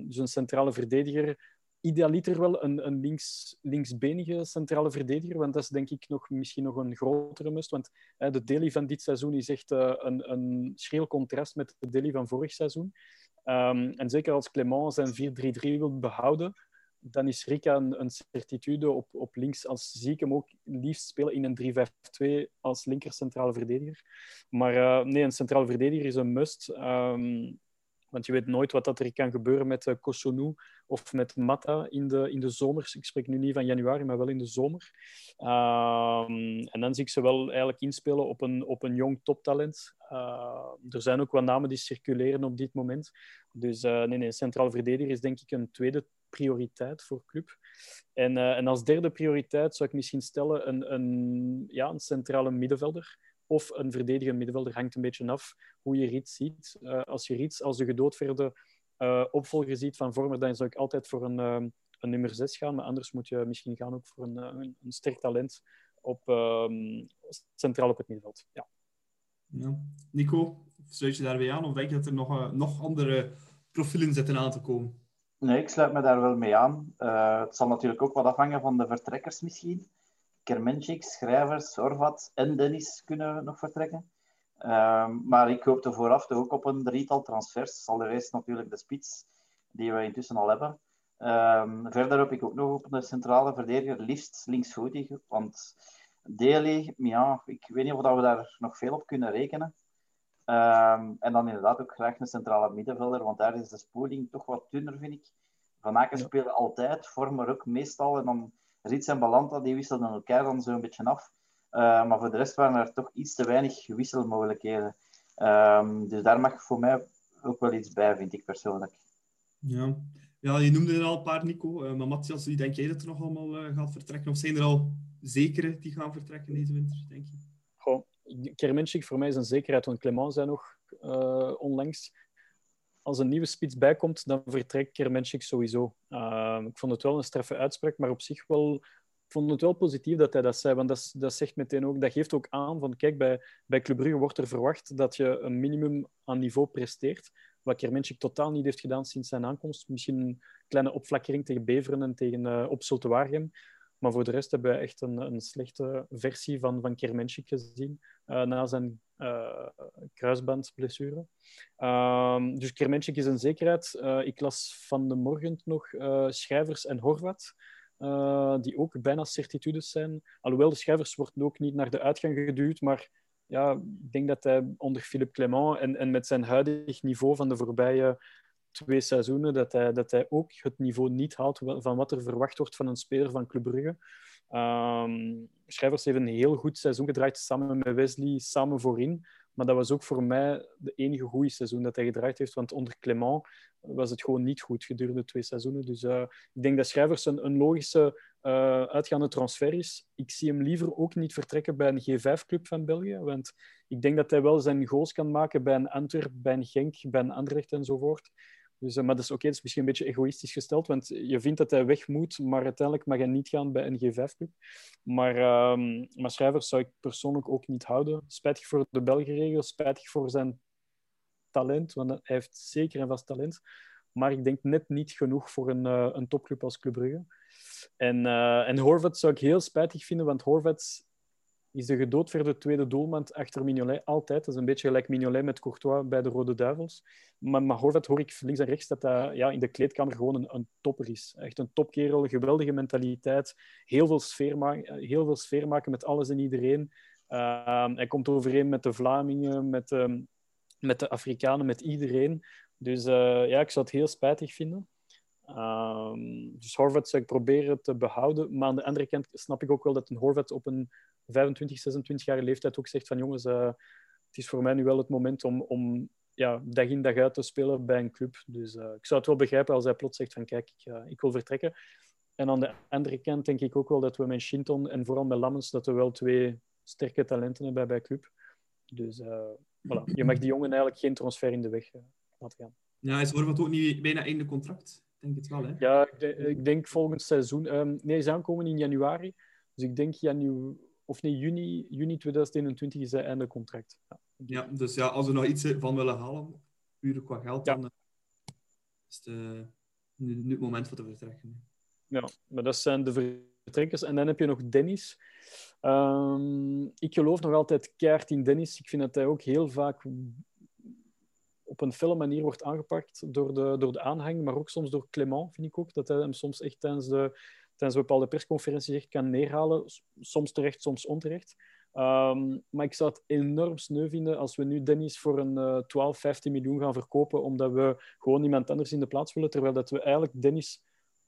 Dus een centrale verdediger idealiter wel een, een links, linksbenige centrale verdediger, want dat is denk ik nog, misschien nog een grotere must. Want hè, de Delhi van dit seizoen is echt uh, een, een contrast met de Delhi van vorig seizoen. Um, en zeker als Clement zijn 4-3-3 wil behouden, dan is Rika een, certitude op, op links. Als zie ik hem ook liefst spelen in een 3-5-2 als linker centrale verdediger. Maar uh, nee, een centrale verdediger is een must. Um, want je weet nooit wat dat er kan gebeuren met uh, Kosonou of met Mata in de, in de zomer. Ik spreek nu niet van januari, maar wel in de zomer. Um, en dan zie ik ze wel eigenlijk inspelen op een, op een jong toptalent. Uh, er zijn ook wat namen die circuleren op dit moment. Dus uh, nee, nee, centraal verdediger is denk ik een tweede prioriteit voor club. En, en als derde prioriteit zou ik misschien stellen een, een, ja, een centrale middenvelder of een verdedigende middenvelder. Hangt een beetje af hoe je Riet ziet. Uh, als je Riet als de gedoodverde uh, opvolger ziet van Vormer, dan zou ik altijd voor een, uh, een nummer 6 gaan. Maar anders moet je misschien gaan ook voor een, een, een sterk talent op, um, centraal op het middenveld. Ja. Ja. Nico, sluit je daarbij aan? Of denk je dat er nog, nog andere profielen zitten aan te komen? Nee, ik sluit me daar wel mee aan. het zal natuurlijk ook wat afhangen van de vertrekkers misschien. Kermenchik, Schrijvers, Orvat en Dennis kunnen nog vertrekken. Um, maar ik hoopte vooraf toch ook op een drietal transfers. Allereerst natuurlijk de spits, die we intussen al hebben. Um, verder hoop ik ook nog op een centrale verdediger, liefst linksvoetig. Want Daly, ja, ik weet niet of we daar nog veel op kunnen rekenen. Um, en dan inderdaad ook graag een centrale middenvelder, want daar is de spoeling toch wat dunner, vind ik. Van Aken ja. spelen altijd, vormen ook meestal. En dan Rits en Balanta die wisselden elkaar dan zo'n beetje af. Uh, maar voor de rest waren er toch iets te weinig wisselmogelijkheden. Um, dus daar mag voor mij ook wel iets bij, vind ik persoonlijk. Ja, ja je noemde er al een paar, Nico. Uh, maar Matthias, wie denk jij dat er nog allemaal uh, gaat vertrekken? Of zijn er al zekere die gaan vertrekken deze winter, denk je? Goh, Kermenschik voor mij is een zekerheid, want Clement zei nog onlangs als een nieuwe spits bijkomt, dan vertrekt Kermenschik sowieso. Uh, ik vond het wel een straffe uitspraak, maar op zich wel, vond het wel positief dat hij dat zei. Want dat, dat zegt meteen ook, dat geeft ook aan van, kijk, bij, bij Club Brugge wordt er verwacht dat je een minimum aan niveau presteert. Wat Kermenschik totaal niet heeft gedaan sinds zijn aankomst. Misschien een kleine opflakkering tegen Beveren en tegen uh, op. Maar voor de rest hebben we echt een, een slechte versie van, van Kermenschik gezien uh, na zijn uh, kruisbandblessure. Um, dus Kermenschik is een zekerheid. Uh, ik las van de morgen nog Schrijvers en Horvat. die ook bijna certitudes zijn. Alhoewel de Schrijvers wordt ook niet naar de uitgang geduwd, maar ja, ik denk dat hij onder Philippe Clement en, en met zijn huidig niveau van de voorbije twee seizoenen dat hij, dat hij ook het niveau niet haalt van wat er verwacht wordt van een speler van Club Brugge. Um, Schrijvers heeft een heel goed seizoen gedraaid samen met Wesley, samen voorin. Maar dat was ook voor mij de enige goede seizoen dat hij gedraaid heeft. Want onder Clement was het gewoon niet goed gedurende twee seizoenen. Dus uh, ik denk dat Schrijvers een, logische uh, uitgaande transfer is. Ik zie hem liever ook niet vertrekken bij een G5-club van België. Want ik denk dat hij wel zijn goals kan maken bij een Antwerp, bij een Genk, bij een Anderlecht enzovoort. Dus, uh, maar dat is oké, okay, is misschien een beetje egoïstisch gesteld, want je vindt dat hij weg moet, maar uiteindelijk mag hij niet gaan bij een G5-club. Maar, uh, maar Schrijvers zou ik persoonlijk ook niet houden. Spijtig voor de Belgenregels, spijtig voor zijn talent, want hij heeft zeker een vast talent. Maar ik denk net niet genoeg voor een, uh, een topclub als Club Brugge. En, uh, en Horvat zou ik heel spijtig vinden, want Horvat is de gedoodverde tweede doelman achter Mignolet. Altijd. Dat is een beetje gelijk Mignolet met Courtois bij de Rode Duivels. Maar, maar Horvat hoor ik links en rechts dat hij ja, in de kleedkamer gewoon een, een topper is. Echt een topkerel, geweldige mentaliteit. Heel veel sfeer, ma heel veel sfeer maken met alles en iedereen. Uh, hij komt overeen met de Vlamingen, met, uh, met de Afrikanen, met iedereen. Dus uh, ja, ik zou het heel spijtig vinden. Um, dus Horvat zou ik proberen te behouden. Maar aan de andere kant snap ik ook wel dat een Horvat op een 25, 26 jaar leeftijd ook zegt van jongens, uh, het is voor mij nu wel het moment om, om ja, dag in dag uit te spelen bij een club. Dus uh, ik zou het wel begrijpen als hij plots zegt van kijk, ik, uh, ik wil vertrekken. En aan de andere kant denk ik ook wel dat we met Shinton en vooral met Lammens, dat we wel twee sterke talenten hebben bij club. Dus voilà. je mag die jongen eigenlijk geen transfer in de weg laten gaan. Ja, is Horvat ook niet bijna einde contract? Denk het wel, hè? Ja, ik, denk, ik denk volgend seizoen. Um, nee, is aankomen in januari. Dus ik denk janu of nee, juni, juni 2021 is hij einde contract. Ja. ja, dus ja, als we nog iets van willen halen, puur qua geld, Ja. dan uh, is het uh, nu, nu het moment voor te vertrekken. Ja, maar dat zijn de vertrekkers. En dan heb je nog Dennis. Um, ik geloof nog altijd keihard in Dennis. Ik vind dat hij ook heel vaak op een felle manier wordt aangepakt door de, door de aanhang, maar ook soms door Clement, vind ik ook. Dat hij hem soms echt tijdens, de, tijdens bepaalde persconferenties kan neerhalen. Soms terecht, soms onterecht. Um, maar ik zou het enorm sneu vinden als we nu Dennis voor een uh, 12, 15 miljoen gaan verkopen, omdat we gewoon iemand anders in de plaats willen, terwijl dat we eigenlijk Dennis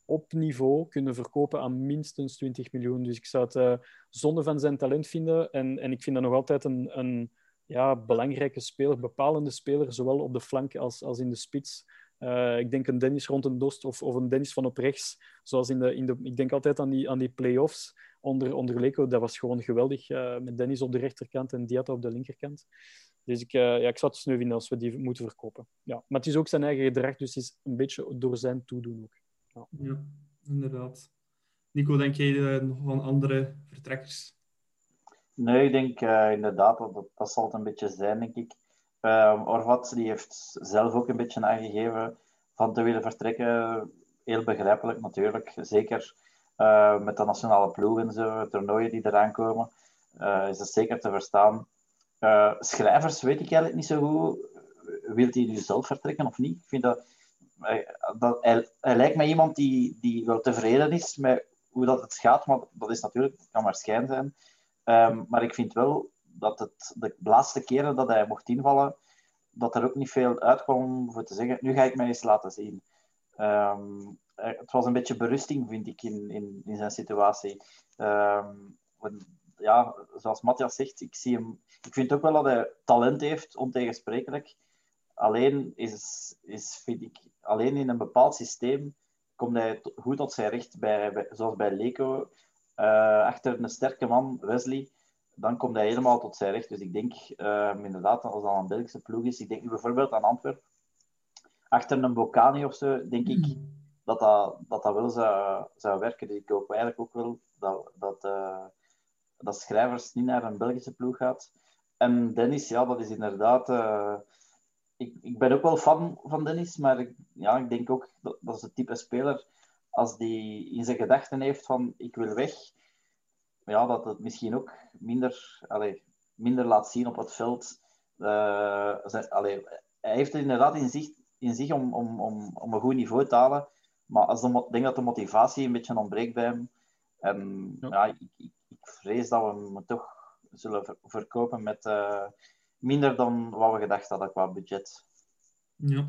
op niveau kunnen verkopen aan minstens 20 miljoen. Dus ik zou het uh, zonde van zijn talent vinden. En, en ik vind dat nog altijd een, een ja, belangrijke speler, bepalende speler, zowel op de flank als, als in de spits. Uh, ik denk een Dennis rond een Dost of, of een Dennis van op rechts. Zoals in de, in de, ik denk altijd aan die, aan die play-offs onder, onder. Dat was gewoon geweldig. Uh, met Dennis op de rechterkant en Diatta op de linkerkant. Dus ik, uh, ja, ik het sneu vinden als we die moeten verkopen. Ja. Maar het is ook zijn eigen gedrag, dus het is een beetje door zijn toedoen ook. Ja, ja inderdaad. Nico, denk jij nog aan andere vertrekkers? Nee, ik denk uh, inderdaad, dat, dat zal het een beetje zijn, denk ik. Uh, Orvat die heeft zelf ook een beetje aangegeven van te willen vertrekken. Heel begrijpelijk natuurlijk. Zeker uh, met de nationale ploeg en zo, toernooien die eraan komen, uh, is dat zeker te verstaan. schrijvers weet ik eigenlijk niet zo goed. Wilt hij nu zelf vertrekken of niet? Ik vind dat, dat hij, lijkt me iemand die, die wel tevreden is met hoe dat het gaat, maar dat is natuurlijk, kan maar schijn zijn. Um, maar ik vind wel dat het de laatste keren dat hij mocht invallen, dat er ook niet veel uitkwam voor te zeggen, nu ga ik mij eens laten zien. Um, het was een beetje berusting, vind ik, in, in, in zijn situatie. Um, ja, zoals Matthias zegt, ik, zie hem, ik vind ook wel dat hij talent heeft, ontegensprekelijk. Alleen is, is, vind ik, alleen in een bepaald systeem komt hij goed tot zijn recht, bij, bij zoals bij Leko. Uh, achter een sterke man, Wesley, dan komt hij helemaal tot zijn recht. Dus ik denk uh, inderdaad, als dat een Belgische ploeg is, ik denk nu bijvoorbeeld aan Antwerpen, achter een Bocani of zo, denk ik dat dat, dat, dat wel zou, zou werken. Dus ik hoop eigenlijk ook wel dat, dat, uh, dat schrijvers niet naar een Belgische ploeg gaat. En Dennis, ja, dat is inderdaad... Uh, ik, ik ben ook wel fan van Dennis, maar ik, ja, ik denk ook dat, dat is het type speler als die in zijn gedachten heeft van ik wil weg, ja, dat het misschien ook minder, allez, minder laat zien op het veld. Uh, zijn, allez, hij heeft het inderdaad in zich, in zich om, om, om, om een goed niveau te halen, maar als de, ik denk dat de motivatie een beetje ontbreekt bij hem. En ja, ja ik, ik, ik, vrees dat we hem toch zullen ver, verkopen met uh, minder dan wat we gedacht hadden qua budget. Ja,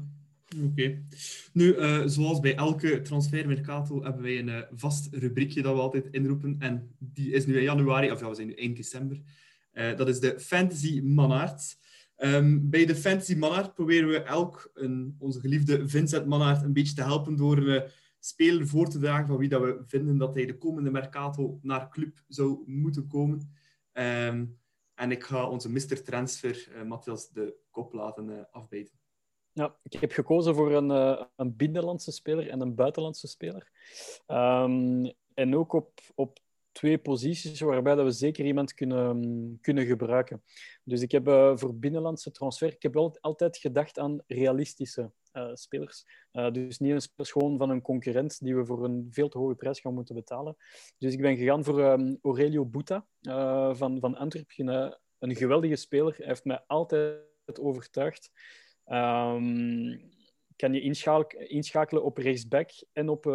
Oké. Nu, uh, zoals bij elke transfermercato hebben wij een uh, vast rubriekje dat we altijd inroepen. En die is nu in januari, of ja, we zijn nu eind december. Uh, dat is de Fantasy Mannaert. Um, bij de Fantasy Mannaert proberen we elk een, onze geliefde Vincent Mannaert een beetje te helpen door een speler voor te dragen van wie dat we vinden dat hij de komende mercato naar club zou moeten komen. Um, en ik ga onze Mr. Transfer, Matthias, de kop laten afbijten. Ja, ik heb gekozen voor een, uh, een binnenlandse speler en een buitenlandse speler. Um, en ook op, op twee posities waarbij dat we zeker iemand kunnen, kunnen gebruiken. Dus ik heb uh, voor binnenlandse transfer, ik heb altijd gedacht aan realistische uh, spelers. dus niet een speler van een concurrent die we voor een veel te hoge prijs gaan moeten betalen. Dus ik ben gegaan voor um, Aurelio Buta van, van Antwerpen. een geweldige speler. Hij heeft mij altijd overtuigd. Um, kan je inschakelen, op rechtsback en op uh,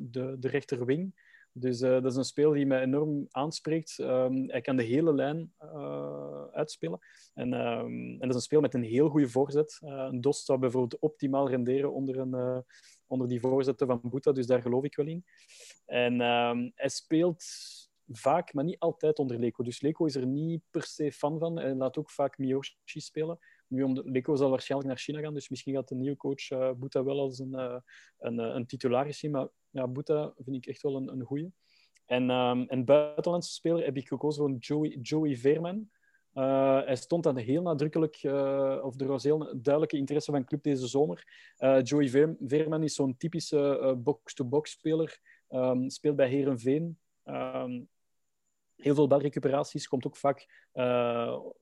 de, de rechterwing. Dus uh, dat is een speler die mij enorm aanspreekt. Um, hij kan de hele lijn uh, uitspelen. En, um, en dat is een speler met een heel goede voorzet. een Dost zou bijvoorbeeld optimaal renderen onder, een, onder die voorzetten van Boeta, dus daar geloof ik wel in. En hij speelt vaak, maar niet altijd onder Leko. Dus Leko is er niet per se fan van. Hij laat ook vaak Miyoshi spelen. Nu, om de, Leko zal waarschijnlijk naar China gaan, dus misschien gaat de nieuwe coach uh, Boeta wel als een, uh, een, een titularis zien. Maar ja, Boeta vind ik echt wel een, een goeie. En, um, en buitenlandse speler heb ik gekozen voor Joey, Joey Veerman. Hij stond dan heel nadrukkelijk, of er was heel duidelijke interesse van club deze zomer. Joey Veerman is zo'n typische box-to-box speler. Um, speelt bij Herenveen. Um, heel veel balrecuperaties. Komt ook vaak,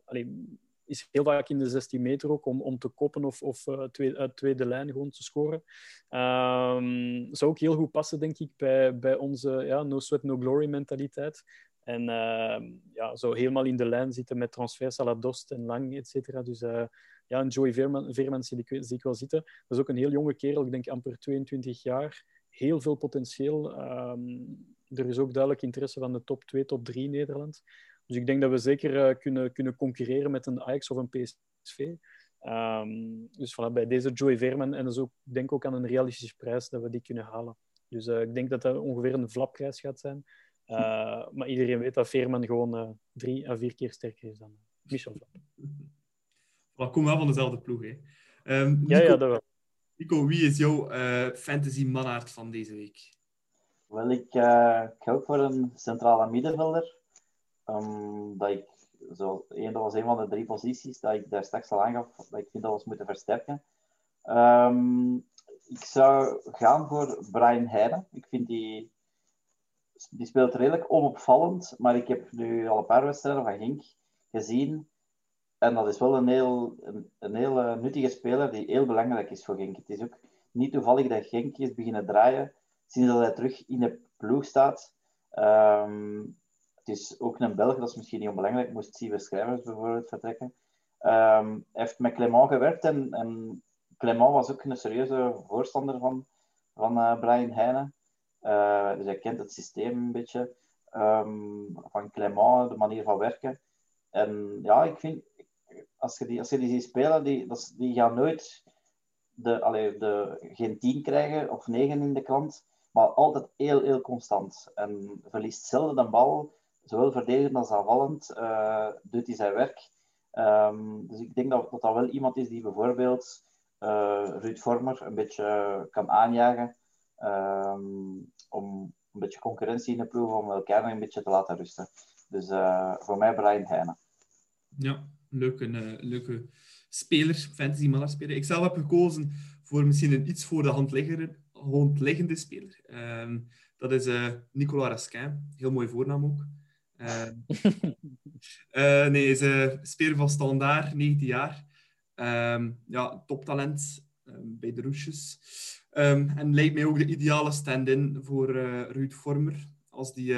allee, is heel vaak in de 16 meter ook om, om te koppen of, of twee, uit tweede lijn gewoon te scoren. Um, zou ook heel goed passen, denk ik, bij, bij onze ja, no sweat, no glory mentaliteit. En uh, ja, zo helemaal in de lijn zitten met transfers à la Dost en Lang, et cetera. Dus uh, ja, een Joey Veerman, zie, ik, ik wel zitten. Dat is ook een heel jonge kerel, ik denk amper 22 jaar. Heel veel potentieel. Um, er is ook duidelijk interesse van de top 2, top 3 in Nederland. Dus ik denk dat we zeker uh, kunnen, kunnen concurreren met een Ajax of een PSV. Um, dus voilà, bij deze Joey Veerman, en is ook, ik denk ook aan een realistische prijs dat we die kunnen halen. Dus uh, ik denk dat dat ongeveer een vlapprijs gaat zijn. Uh, maar iedereen weet dat Veerman gewoon uh, drie à vier keer sterker is dan Michel Vlap. We komen wel van dezelfde ploeg. Hè. Um, Nico, ja, ja, dat wel. Nico, wie is jouw uh, fantasy manaard van deze week? Wel, ik, ik ga ook voor een centrale middenvelder. Um, dat ik, zo, dat was een van de drie posities dat ik daar straks al aangaf, dat ik vind dat we moeten versterken. Um, ik zou gaan voor Brian Heijden. Ik vind die die speelt redelijk onopvallend, maar ik heb nu al een paar wedstrijden van Genk gezien. En dat is wel een heel, een, heel nuttige speler die heel belangrijk is voor Genk. Het is ook niet toevallig dat Genk is beginnen draaien sinds dat hij terug in de ploeg staat. Um, het is ook een Belg, dat is misschien niet onbelangrijk, moest Sieve Schrijvers bijvoorbeeld vertrekken. Um, heeft met Clement gewerkt en, en was ook een serieuze voorstander van, van uh, Brian Heijnen. Uh, dus hij kent het systeem een beetje um, van Clement, de manier van werken. En ja, ik vind, als je die, als je die ziet spelen, die, die gaan nooit de, de, geen 10 krijgen of 9 in de klant, maar altijd heel, heel constant. En verliest zelden de bal, zowel verdedigend als aanvallend, uh, doet hij zijn werk. Um, dus ik denk dat, dat wel iemand is die bijvoorbeeld uh, Ruud Vormer een beetje kan aanjagen. Um, om een beetje concurrentie in de ploeg, om elkaar een beetje te laten rusten. Dus voor mij Brian Heijnen. Ja, leuke, leuke speler, fantasy mannen speler. Ik zelf heb gekozen voor misschien een iets voor de hand liggende speler. Um, dat is Nicolas Raskin. Heel mooi voornaam ook. nee, is een speler van Standaard, 19 jaar. Um, ja, toptalent um, bij de Roesjes. Um, en lijkt mij ook de ideale stand-in voor Ruud Vormer. Als die,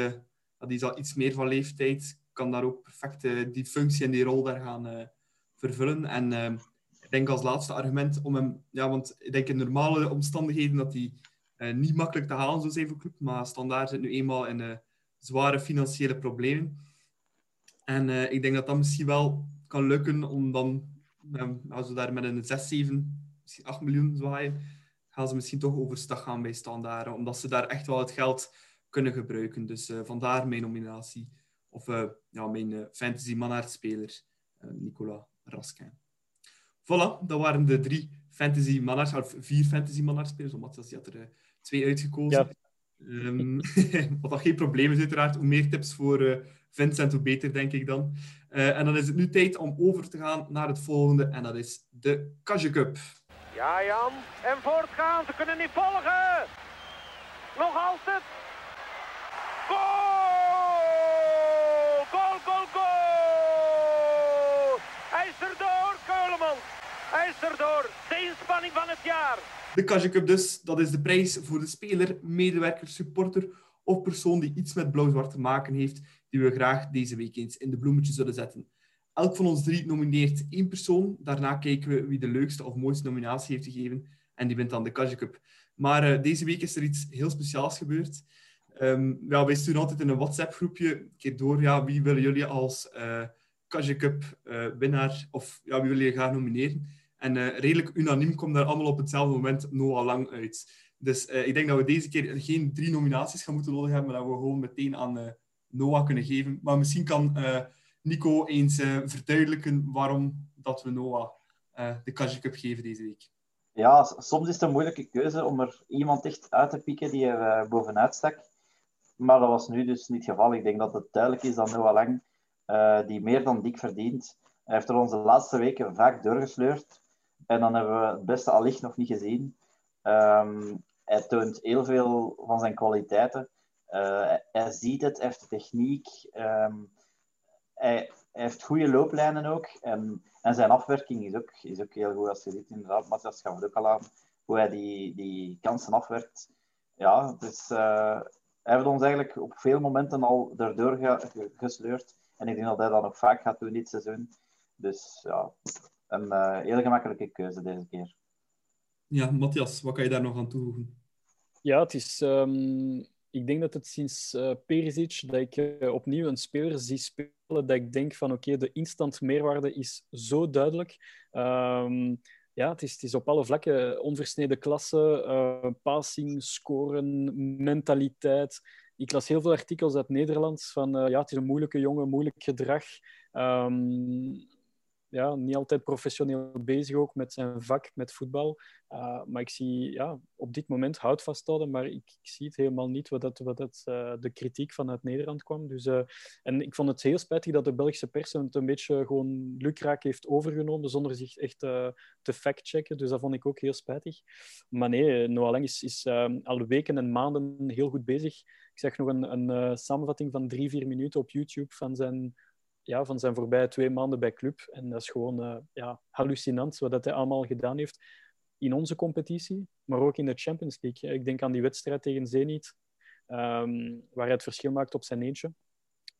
die is iets meer van leeftijd, kan daar ook perfect die functie en die rol daar gaan vervullen. En ehm, ik denk als laatste argument om hem... Ja, want ik denk in normale omstandigheden dat hij niet makkelijk te halen zou zijn voor club. Maar Standaard zit nu eenmaal in zware financiële problemen. En ik denk dat dat misschien wel kan lukken om dan... als we daar met een 6, 7, misschien 8 miljoen zwaaien gaan ze misschien toch overstag gaan bij standaarden, omdat ze daar echt wel het geld kunnen gebruiken. Dus uh, vandaar mijn nominatie. Of uh, ja, mijn fantasy manaardspeler, Nicolas Raskin. Voilà, dat waren de drie fantasy manaars, of vier fantasy manaarspelers, omdat ze had er twee uitgekozen. Ja. Um, wat dat geen probleem is, uiteraard. Hoe meer tips voor Vincent, hoe beter, denk ik dan. en dan is het nu tijd om over te gaan naar het volgende, en dat is de Kage Cup. Ja, Jan. En voortgaan. Ze kunnen niet volgen. Nog altijd. Goal! Goal, goal, goal! Hij is erdoor, Keuleman. Hij is erdoor. De inspanning van het jaar. De Kaja Cup dus, dat is de prijs voor de speler, medewerker, supporter of persoon die iets met blauw-zwart te maken heeft, die we graag deze week eens in de bloemetjes zullen zetten. Elk van ons drie nomineert één persoon. Daarna kijken we wie de leukste of mooiste nominatie heeft gegeven. En die wint dan de Kaja Cup. Maar uh, deze week is er iets heel speciaals gebeurd. Um, ja, wij sturen altijd in een WhatsApp-groepje een keer door. Ja, wie willen jullie als uh, Kaja Cup uh, winnaar? Of ja, wie willen jullie graag nomineren? En uh, redelijk unaniem komt daar allemaal op hetzelfde moment Noah Lang uit. Dus ik denk dat we deze keer geen drie nominaties gaan moeten nodig hebben, maar dat we gewoon meteen aan Noah kunnen geven. Maar misschien kan Nico eens verduidelijken waarom dat we Noah de Kaja Cup geven deze week. Ja, soms is het een moeilijke keuze om er iemand echt uit te pikken die er bovenuit stak. Maar dat was nu dus niet het geval. Ik denk dat het duidelijk is dat Noah Lang, die meer dan dik verdient, hij heeft er onze laatste weken vaak doorgesleurd. En dan hebben we het beste allicht nog niet gezien. Um, hij toont heel veel van zijn kwaliteiten. Uh, hij ziet het, hij heeft de techniek. Um, hij, heeft goede looplijnen ook. En, en zijn afwerking is ook, is ook heel goed. Als je ziet, inderdaad, Matthias gaf het ook al aan, hoe hij die, die kansen afwerkt. Ja, dus uh, hij heeft ons eigenlijk op veel momenten al erdoor gesleurd. En ik denk dat hij dat nog vaak gaat doen dit seizoen. Dus ja, een uh, hele gemakkelijke keuze deze keer. Ja, Matthias, wat kan je daar nog aan toevoegen? Ja, het is... Um, ik denk dat het sinds uh, Perisic dat ik uh, opnieuw een speler zie spelen dat ik denk van oké, okay, de instant meerwaarde is zo duidelijk. Um, ja, het is, het is op alle vlakken onversneden klasse, uh, passing, scoren, mentaliteit. Ik las heel veel artikels uit Nederland van ja, het is een moeilijke jongen, moeilijk gedrag. Um, ja, niet altijd professioneel bezig ook met zijn vak, met voetbal. Uh, maar ik zie ja, op dit moment hout vasthouden, maar ik, ik zie het helemaal niet wat, dat, wat dat, uh, de kritiek vanuit Nederland kwam. Dus, uh, en ik vond het heel spijtig dat de Belgische pers het een beetje gewoon lukraak heeft overgenomen zonder zich echt te factchecken. Dus dat vond ik ook heel spijtig. Maar nee, Noah Lang is, is al weken en maanden heel goed bezig. Ik zag nog een, een samenvatting van drie, vier minuten op YouTube van zijn ja, van zijn voorbije twee maanden bij club. En dat is gewoon uh, ja, hallucinant wat dat hij allemaal gedaan heeft in onze competitie, maar ook in de Champions League. Ik denk aan die wedstrijd tegen Zenit, um, waar hij het verschil maakt op zijn eentje.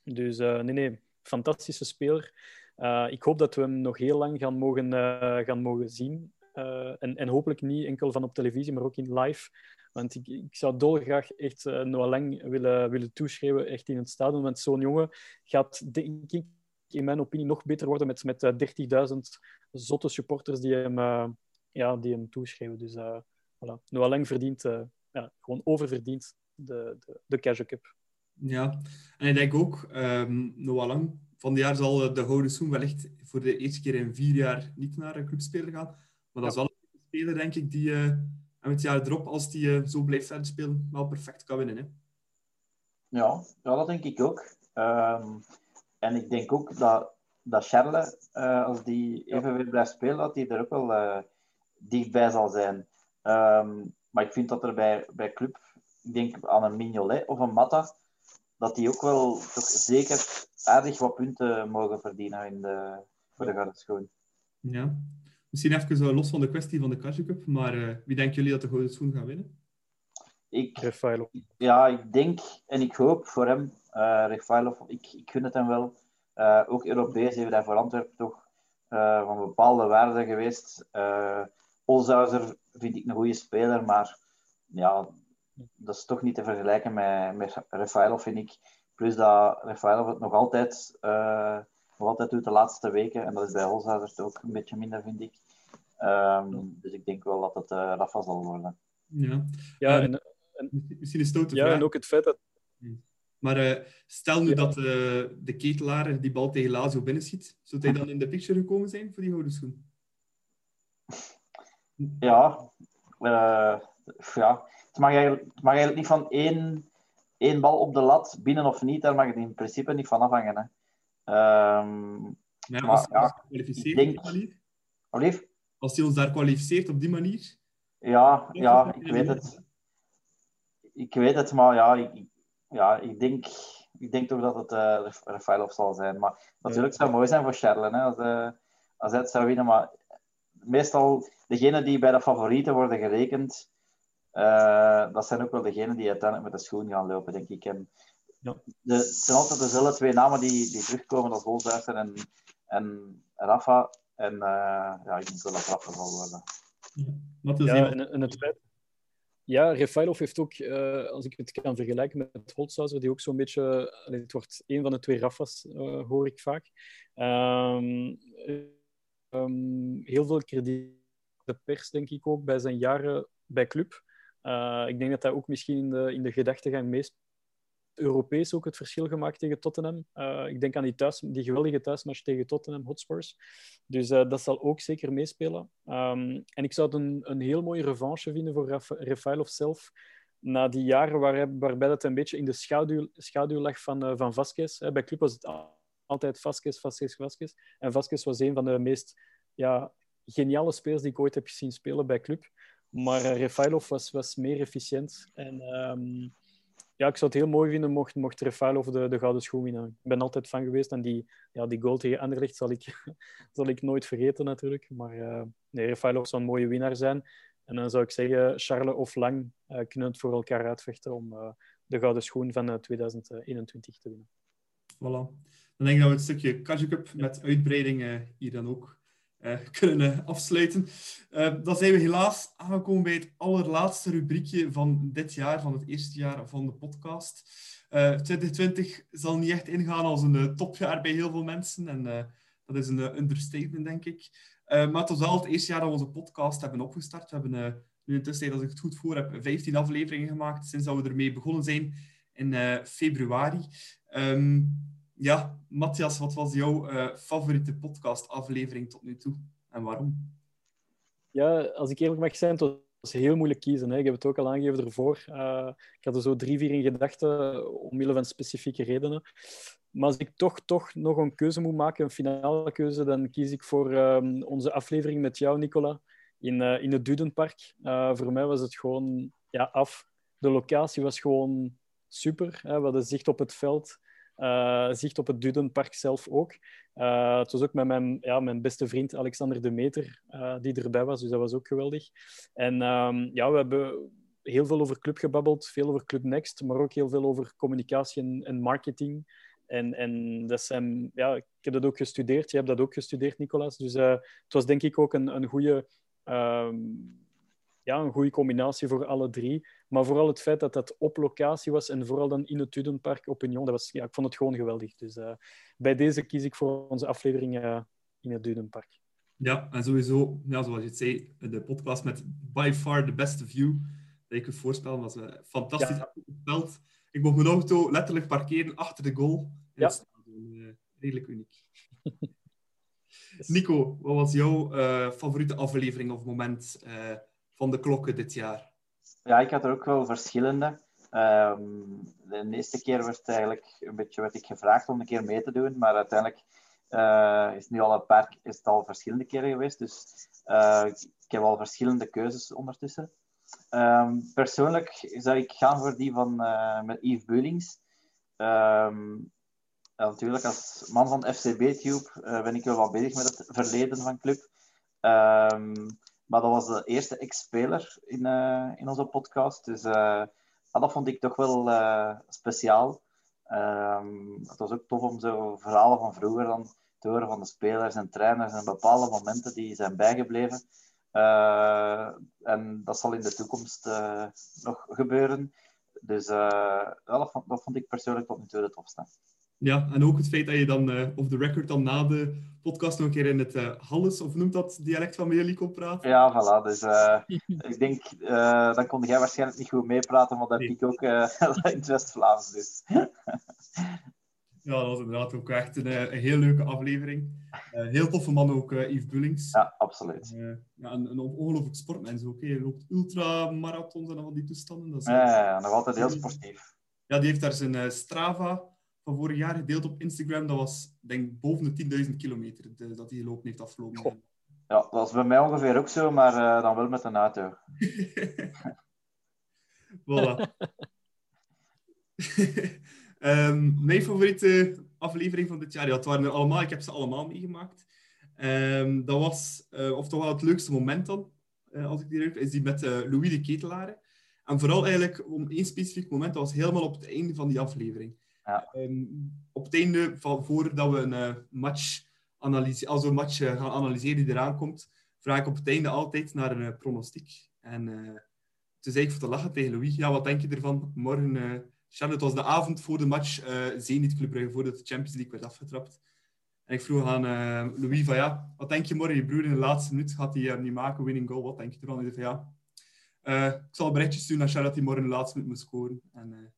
Dus uh, nee, nee, fantastische speler. Uh, ik hoop dat we hem nog heel lang gaan mogen, gaan mogen zien. en, en hopelijk niet enkel van op televisie, maar ook in live. Want ik, ik zou dolgraag echt uh, Noah Lang willen, willen toeschrijven echt in het stadion. Want zo'n jongen gaat, denk ik, in mijn opinie nog beter worden met, met uh, 30.000 zotte supporters die hem, uh, ja, die hem toeschrijven. Dus uh, voilà. Noah Lang verdient, ja, gewoon oververdient de, de, de Casual Cup. Ja, en ik denk ook, um, Noah Lang, van dit jaar zal de Gouden Soen wellicht voor de eerste keer in vier jaar niet naar een clubspeler gaan. Maar dat is wel een speler, denk ik, die en het jaar erop, als die uh, zo blijft verder spelen, wel perfect kan winnen. Hè? Ja, ja, dat denk ik ook. Um, en ik denk ook dat, dat Charles, uh, als die even weer blijft spelen, dat hij er ook wel uh, dichtbij zal zijn. Um, maar ik vind dat er bij, bij Club, ik denk aan een Mignolet of een Matta, dat die ook wel toch zeker aardig wat punten mogen verdienen in de, voor de Gouden Schoen. Ja, Misschien even zo los van de kwestie van de Casio Cup, maar uh, wie denken jullie dat de Gouden Schoen gaat winnen? Ik, Ja, ik denk en ik hoop voor hem, uh, Refailov, ik, ik gun het hem wel. Uh, ook Europees heeft hij voor Antwerpen toch uh, van bepaalde waarde geweest. Uh, Olshauser vind ik een goede speler, maar ja, dat is toch niet te vergelijken met, met Refailov, vind ik. Plus dat Refailov het nog altijd nog altijd doet de laatste weken. En dat is bij Holzhuizers ook een beetje minder, vind ik. Um, dus ik denk wel dat het uh, Rafa zal worden. Ja, ja en, en, misschien is het Ja, en ook het feit dat... Maar uh, stel nu ja. dat uh, de ketelaar die bal tegen Lazio binnenschiet, zou hij dan in de picture gekomen zijn voor die gouden schoen? Ja, ja. Het, mag eigenlijk, het mag eigenlijk niet van één, één bal op de lat, binnen of niet, daar mag het in principe niet van afhangen. Hè. Um, ja, als hij ons kwalificeert denk... op die manier? Olief? Als hij ons daar kwalificeert op die manier? Ja, ja ik weet het. Ik weet het, maar ja, ik, ja, ik, denk, ik denk toch dat het uh, Rafaelov zal zijn. Maar natuurlijk zou het mooi zijn voor Charles, hè, als, uh, als hij het zou winnen. Maar meestal, degenen die bij de favorieten worden gerekend, uh, dat zijn ook wel degenen die uiteindelijk met de schoen gaan lopen, denk ik. En ja. De, het zijn altijd dezelfde twee namen die, die terugkomen, dat Holzhuizen en, en Rafa. En uh, ja, ik denk wel dat Rafa zal worden. Ja, ja en, en, het feit... Ja, Refailov heeft ook, uh, als ik het kan vergelijken met Holzhauser, die ook zo'n beetje... Het wordt een van de twee Rafa's, uh, hoor ik vaak. Um, um, heel veel krediet de pers, denk ik ook, bij zijn jaren bij club. Uh, ik denk dat hij ook misschien in de, in de gedachtegang meest Europees ook het verschil gemaakt tegen Tottenham. Uh, ik denk aan die, thuis, die geweldige thuismatch tegen Tottenham Hotspurs. Dus uh, dat zal ook zeker meespelen. Um, en ik zou het een, een heel mooie revanche vinden voor Raf zelf. Na die jaren waar, waarbij dat een beetje in de schaduw, schaduw lag van, uh, van Vasquez. Bij Club was het altijd Vasquez, Vasquez, Vasquez. En Vasquez was een van de meest ja, geniale spelers die ik ooit heb gezien spelen bij Club. Maar Refailov was, was meer efficiënt. En um, ja, ik zou het heel mooi vinden mocht, mocht Refailov de, de gouden schoen winnen. Ik ben altijd fan geweest en die, ja, die goal tegen Anderlecht zal ik, zal ik nooit vergeten natuurlijk. Maar uh, nee, Refailov zou een mooie winnaar zijn. En dan zou ik zeggen, Charles of Lang uh, kunnen het voor elkaar uitvechten om uh, de gouden schoen van 2021 te winnen. Voilà. Dan denk ik dat we het stukje Kaju Cup met uitbreiding hier dan ook kunnen afsluiten. Uh, dan zijn we helaas aangekomen bij het allerlaatste rubriekje van dit jaar, van het eerste jaar van de podcast. Uh, eh, 2020 zal niet echt ingaan als een topjaar bij heel veel mensen. En dat is een understatement, denk ik. maar het was wel het eerste jaar dat we onze podcast hebben opgestart. We hebben nu intussen, als ik het goed voor heb, 15 afleveringen gemaakt sinds dat we ermee begonnen zijn in februari. Um, ja, Matthias, wat was jouw uh, favoriete podcastaflevering tot nu toe en waarom? Ja, als ik eerlijk mag zijn, het was heel moeilijk kiezen. Hè. Ik heb het ook al aangegeven ervoor. Uh, ik had er zo drie, vier in gedachten, omwille van specifieke redenen. Maar als ik toch, toch nog een keuze moet maken, een finale keuze, dan kies ik voor um, onze aflevering met jou, Nicola, in, uh, in het Dudenpark. voor mij was het gewoon ja, af. De locatie was gewoon super. Hè. We hadden zicht op het veld. Uh, zicht op het Dudenpark zelf ook. Uh, het was ook met mijn, ja, mijn beste vriend Alexander de Meter uh, die erbij was, dus dat was ook geweldig. En um, ja, we hebben heel veel over club gebabbeld, veel over Club Next, maar ook heel veel over communicatie en, en marketing. En, en dat zijn, ja, ik heb dat ook gestudeerd, je hebt dat ook gestudeerd, Nicolas. Dus het was denk ik ook een, een goede um, ja, een goede combinatie voor alle drie. Maar vooral het feit dat dat op locatie was en vooral dan in het Tudenpark op Union, dat was, ja, ik vond het gewoon geweldig. Dus uh, bij deze kies ik voor onze aflevering uh, in het Dudenpark. Ja, en sowieso, ja, zoals je het zei, de podcast met by far the best view dat ik je voorspellen, was uh, fantastisch ja. veld. Ik mocht mijn auto letterlijk parkeren achter de goal. Ja. Redelijk uniek. Nico, wat was jouw favoriete aflevering of moment van de klokken dit jaar? Ja, ik had er ook wel verschillende. Um, de eerste keer werd, eigenlijk een beetje, werd ik gevraagd om een keer mee te doen, maar uiteindelijk uh, is nu al een paar is al verschillende keren geweest. Dus uh, ik heb al verschillende keuzes ondertussen. Um, persoonlijk zou ik gaan voor die van uh, met Yves Beulings. Ja, natuurlijk, als man van FCB Tube ben ik wel wat bezig met het verleden van club. Maar dat was de eerste ex-speler in, uh, in onze podcast. Dus uh, dat vond ik toch wel uh, speciaal. Um, het was ook tof om zo verhalen van vroeger dan te horen van de spelers en trainers en bepaalde momenten die zijn bijgebleven. en dat zal in de toekomst nog gebeuren. Dus ja, dat, vond, vond ik persoonlijk tot nu toe de tofste. Ja, en ook het feit dat je dan uh, off the record dan na de podcast nog een keer in het uh, Halles, of noemt dat, dialect van Meerly kon praten. Ja, voilà. Dus uh, ik denk, dan kon jij waarschijnlijk niet goed meepraten, maar dat nee. heb ik ook in het West-Vlaams. Dus. ja, dat was inderdaad ook echt een, een heel leuke aflevering. heel toffe man ook, Yves Bullings. Ja, absoluut. ja, een, een ongelooflijk sportmens ook. Hij loopt ultramarathons en al die toestanden. Dat is ja, ja, nog altijd heel sportief. Ja, die heeft daar zijn Strava van vorig jaar gedeeld op Instagram. Dat was, denk boven de 10.000 kilometer de, dat hij gelopen heeft afgelopen. Ja, dat was bij mij ongeveer ook zo, maar uh, dan wel met een auto. voilà. um, mijn favoriete aflevering van dit jaar, ja, het waren er allemaal, ik heb ze allemaal meegemaakt. Um, dat was, uh, of toch wel het leukste moment dan, uh, als ik die leuk, is die met Louis de Ketelaren. En vooral eigenlijk om één specifiek moment, dat was helemaal op het einde van die aflevering. Um, op het einde, van, voordat we een uh, match analyse, als we een match uh, gaan analyseren die eraan komt, vraag ik op het einde altijd naar een uh, pronostiek. En toen zei ik voor te lachen tegen Louis, ja, wat denk je ervan? Morgen, Charlotte, was de avond voor de match uh, Zenit Club Brugge, voordat de Champions League werd afgetrapt. En ik vroeg aan Louis van, ja, wat denk je morgen? Je broer in de laatste minuut gaat hij niet maken, winning goal. Wat denk je ervan? Hij van, ja, ik zal een berichtje sturen naar Charlotte die morgen in de laatste minuut moet scoren. En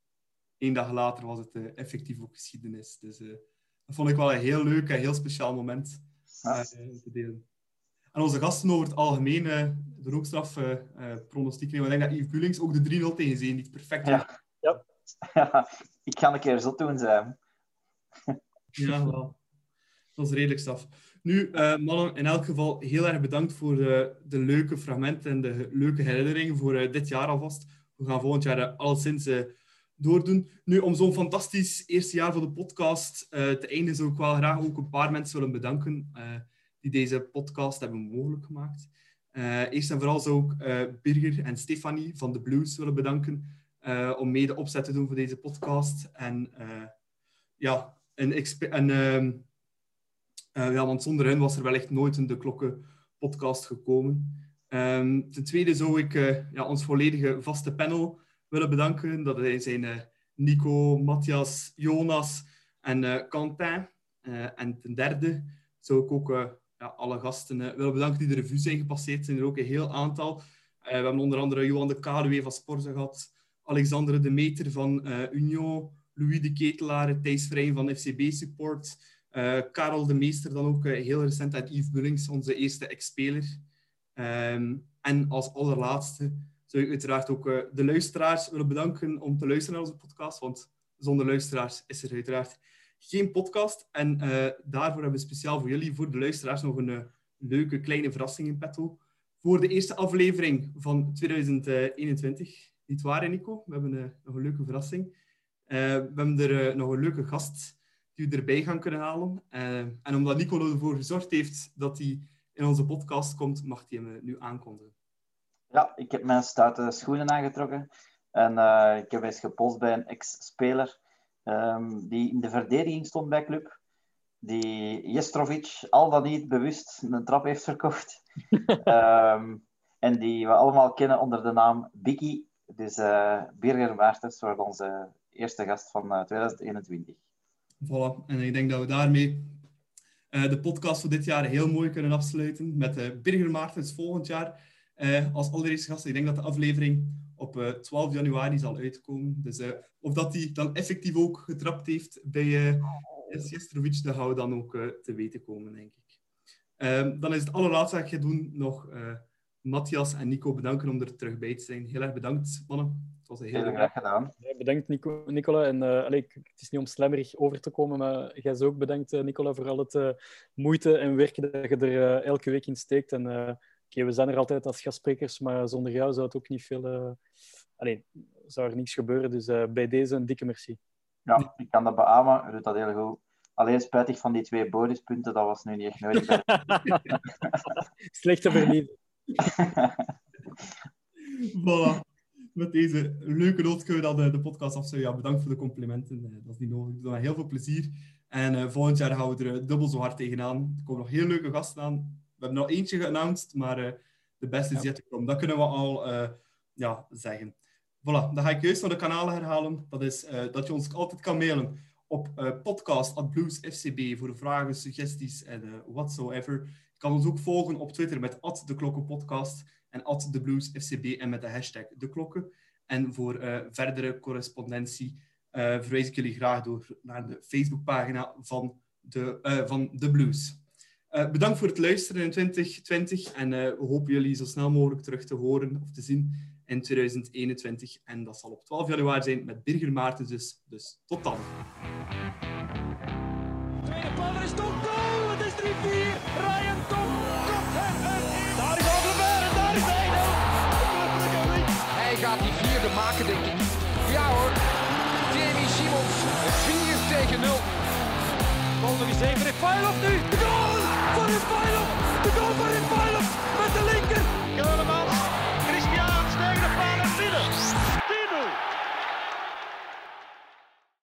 één dag later was het uh, effectief ook geschiedenis. Dus uh, dat vond ik wel een heel leuk en heel speciaal moment uh, te delen. En onze gasten over het algemeen uh, doen ook straf pronostiek nemen. Ik denk dat Yves Bullings ook de 3-0 tegen Zeen niet perfect ja. ja. ja. ik ga een keer zo doen zijn. ja, wel. Dat is redelijk staf. Nu, uh, mannen, in elk geval heel erg bedankt voor de, de leuke fragmenten en de leuke herinneringen voor uh, dit jaar alvast. We gaan volgend jaar uh, alleszins doordoen. Nu, om zo'n fantastisch eerste jaar van de podcast te eindigen, zou ik wel graag ook een paar mensen willen bedanken die deze podcast hebben mogelijk gemaakt. eerst en vooral zou ik Birger en Stefanie van de Blues willen bedanken om mede opzet te doen voor deze podcast. En ja, een ehm, ja, want zonder hen was er wellicht nooit een De Klokken podcast gekomen. Um, ten tweede zou ik ja, ons volledige vaste panel willen bedanken. Dat zijn uh, Nico, Matthias, Jonas en Quentin. en ten derde zou ik ook ja, alle gasten willen bedanken die de revue zijn gepasseerd. Er zijn er ook een heel aantal. we hebben onder andere Johan de Kaluwe van Sporza gehad, Alexandre de Meter van Union, Louis de Ketelaar, Thijs Vrijn van FCB Support, Karel de Meester dan ook heel recent uit Yves Bullings, onze eerste ex-speler. Um, en als allerlaatste zou ik uiteraard ook uh, de luisteraars willen bedanken om te luisteren naar onze podcast, want zonder luisteraars is er uiteraard geen podcast. En daarvoor hebben we speciaal voor jullie, voor de luisteraars, nog een leuke kleine verrassing in petto. Voor de eerste aflevering van 2021. Niet waar, Nico? We hebben nog een leuke verrassing. we hebben er nog een leuke gast die we erbij gaan kunnen halen. En omdat Nicolo ervoor gezorgd heeft dat hij in onze podcast komt, mag hij hem nu aankondigen. Ja, ik heb mijn stoute schoenen aangetrokken. En uh, ik heb eens gepost bij een ex-speler um, die in de verdediging stond bij club. Die Jestrovic al dan niet bewust een trap heeft verkocht. um, en die we allemaal kennen onder de naam Biggie. Dus uh, Birger Maartens wordt onze eerste gast van 2021. Voilà. En ik denk dat we daarmee de podcast voor dit jaar heel mooi kunnen afsluiten met Birger Maartens volgend jaar uh, als allereerste gast. Ik denk dat de aflevering op 12 januari zal uitkomen. Dus of dat hij dan effectief ook getrapt heeft bij uh, dat gaan we dan ook te weten komen, denk ik. Ehm, dan is het allerlaatste dat ik ga doen nog Matthias en Nico bedanken om er terug bij te zijn. Heel erg bedankt, mannen. Het was een heel, graag gedaan. Ja, bedankt, Nico, Nicola. En, uh, allez, het is niet om slemmerig over te komen, maar jij ook bedankt, Nicola, voor al het uh, moeite en werk dat je er elke week in steekt. En okay, we zijn er altijd als gastsprekers, maar zonder jou zou het ook niet veel... Alleen, zou er niets gebeuren. Dus bij deze een dikke merci. Ja, ik kan dat beamen. U doet dat heel goed. Alleen spijtig van die twee bonuspunten, dat was nu niet echt nodig. Slechte verliezen. voilà. Met deze leuke noot kunnen we dan de, de podcast afsluiten. Ja, bedankt voor de complimenten. Eh, dat is niet nodig. We doen heel veel plezier. En uh, volgend jaar gaan we er dubbel zo hard tegenaan. Er komen nog heel leuke gasten aan. We hebben nog eentje geannounced, maar uh, de beste is yet. Dat kunnen we al ja, zeggen. Voilà, dan ga ik juist naar de kanalen herhalen. Dat is dat je ons altijd kan mailen op podcast.bluesfcb voor vragen, suggesties en whatsoever kan ons ook volgen op Twitter met de Klokkenpodcast en de Blues FCB en met de hashtag de Klokken. En voor uh, verdere correspondentie uh, verwijs ik jullie graag door naar de Facebookpagina van de, uh, van de Blues. Bedankt voor het luisteren in 2020 en we hopen jullie zo snel mogelijk terug te horen of te zien in 2021. En dat zal op 12 januari zijn met Birger Maartens dus. Dus tot dan. Tweede paal is toch goal! Het is 3-4! Ryan Tom kopt hem erin! Daar is Alderweer en daar is Eidel! Hij gaat die vierde maken, denk ik. Ja hoor, Jamie Simons, 4 tegen 0. Bal nog eens even, Refailov nu! De goal! Van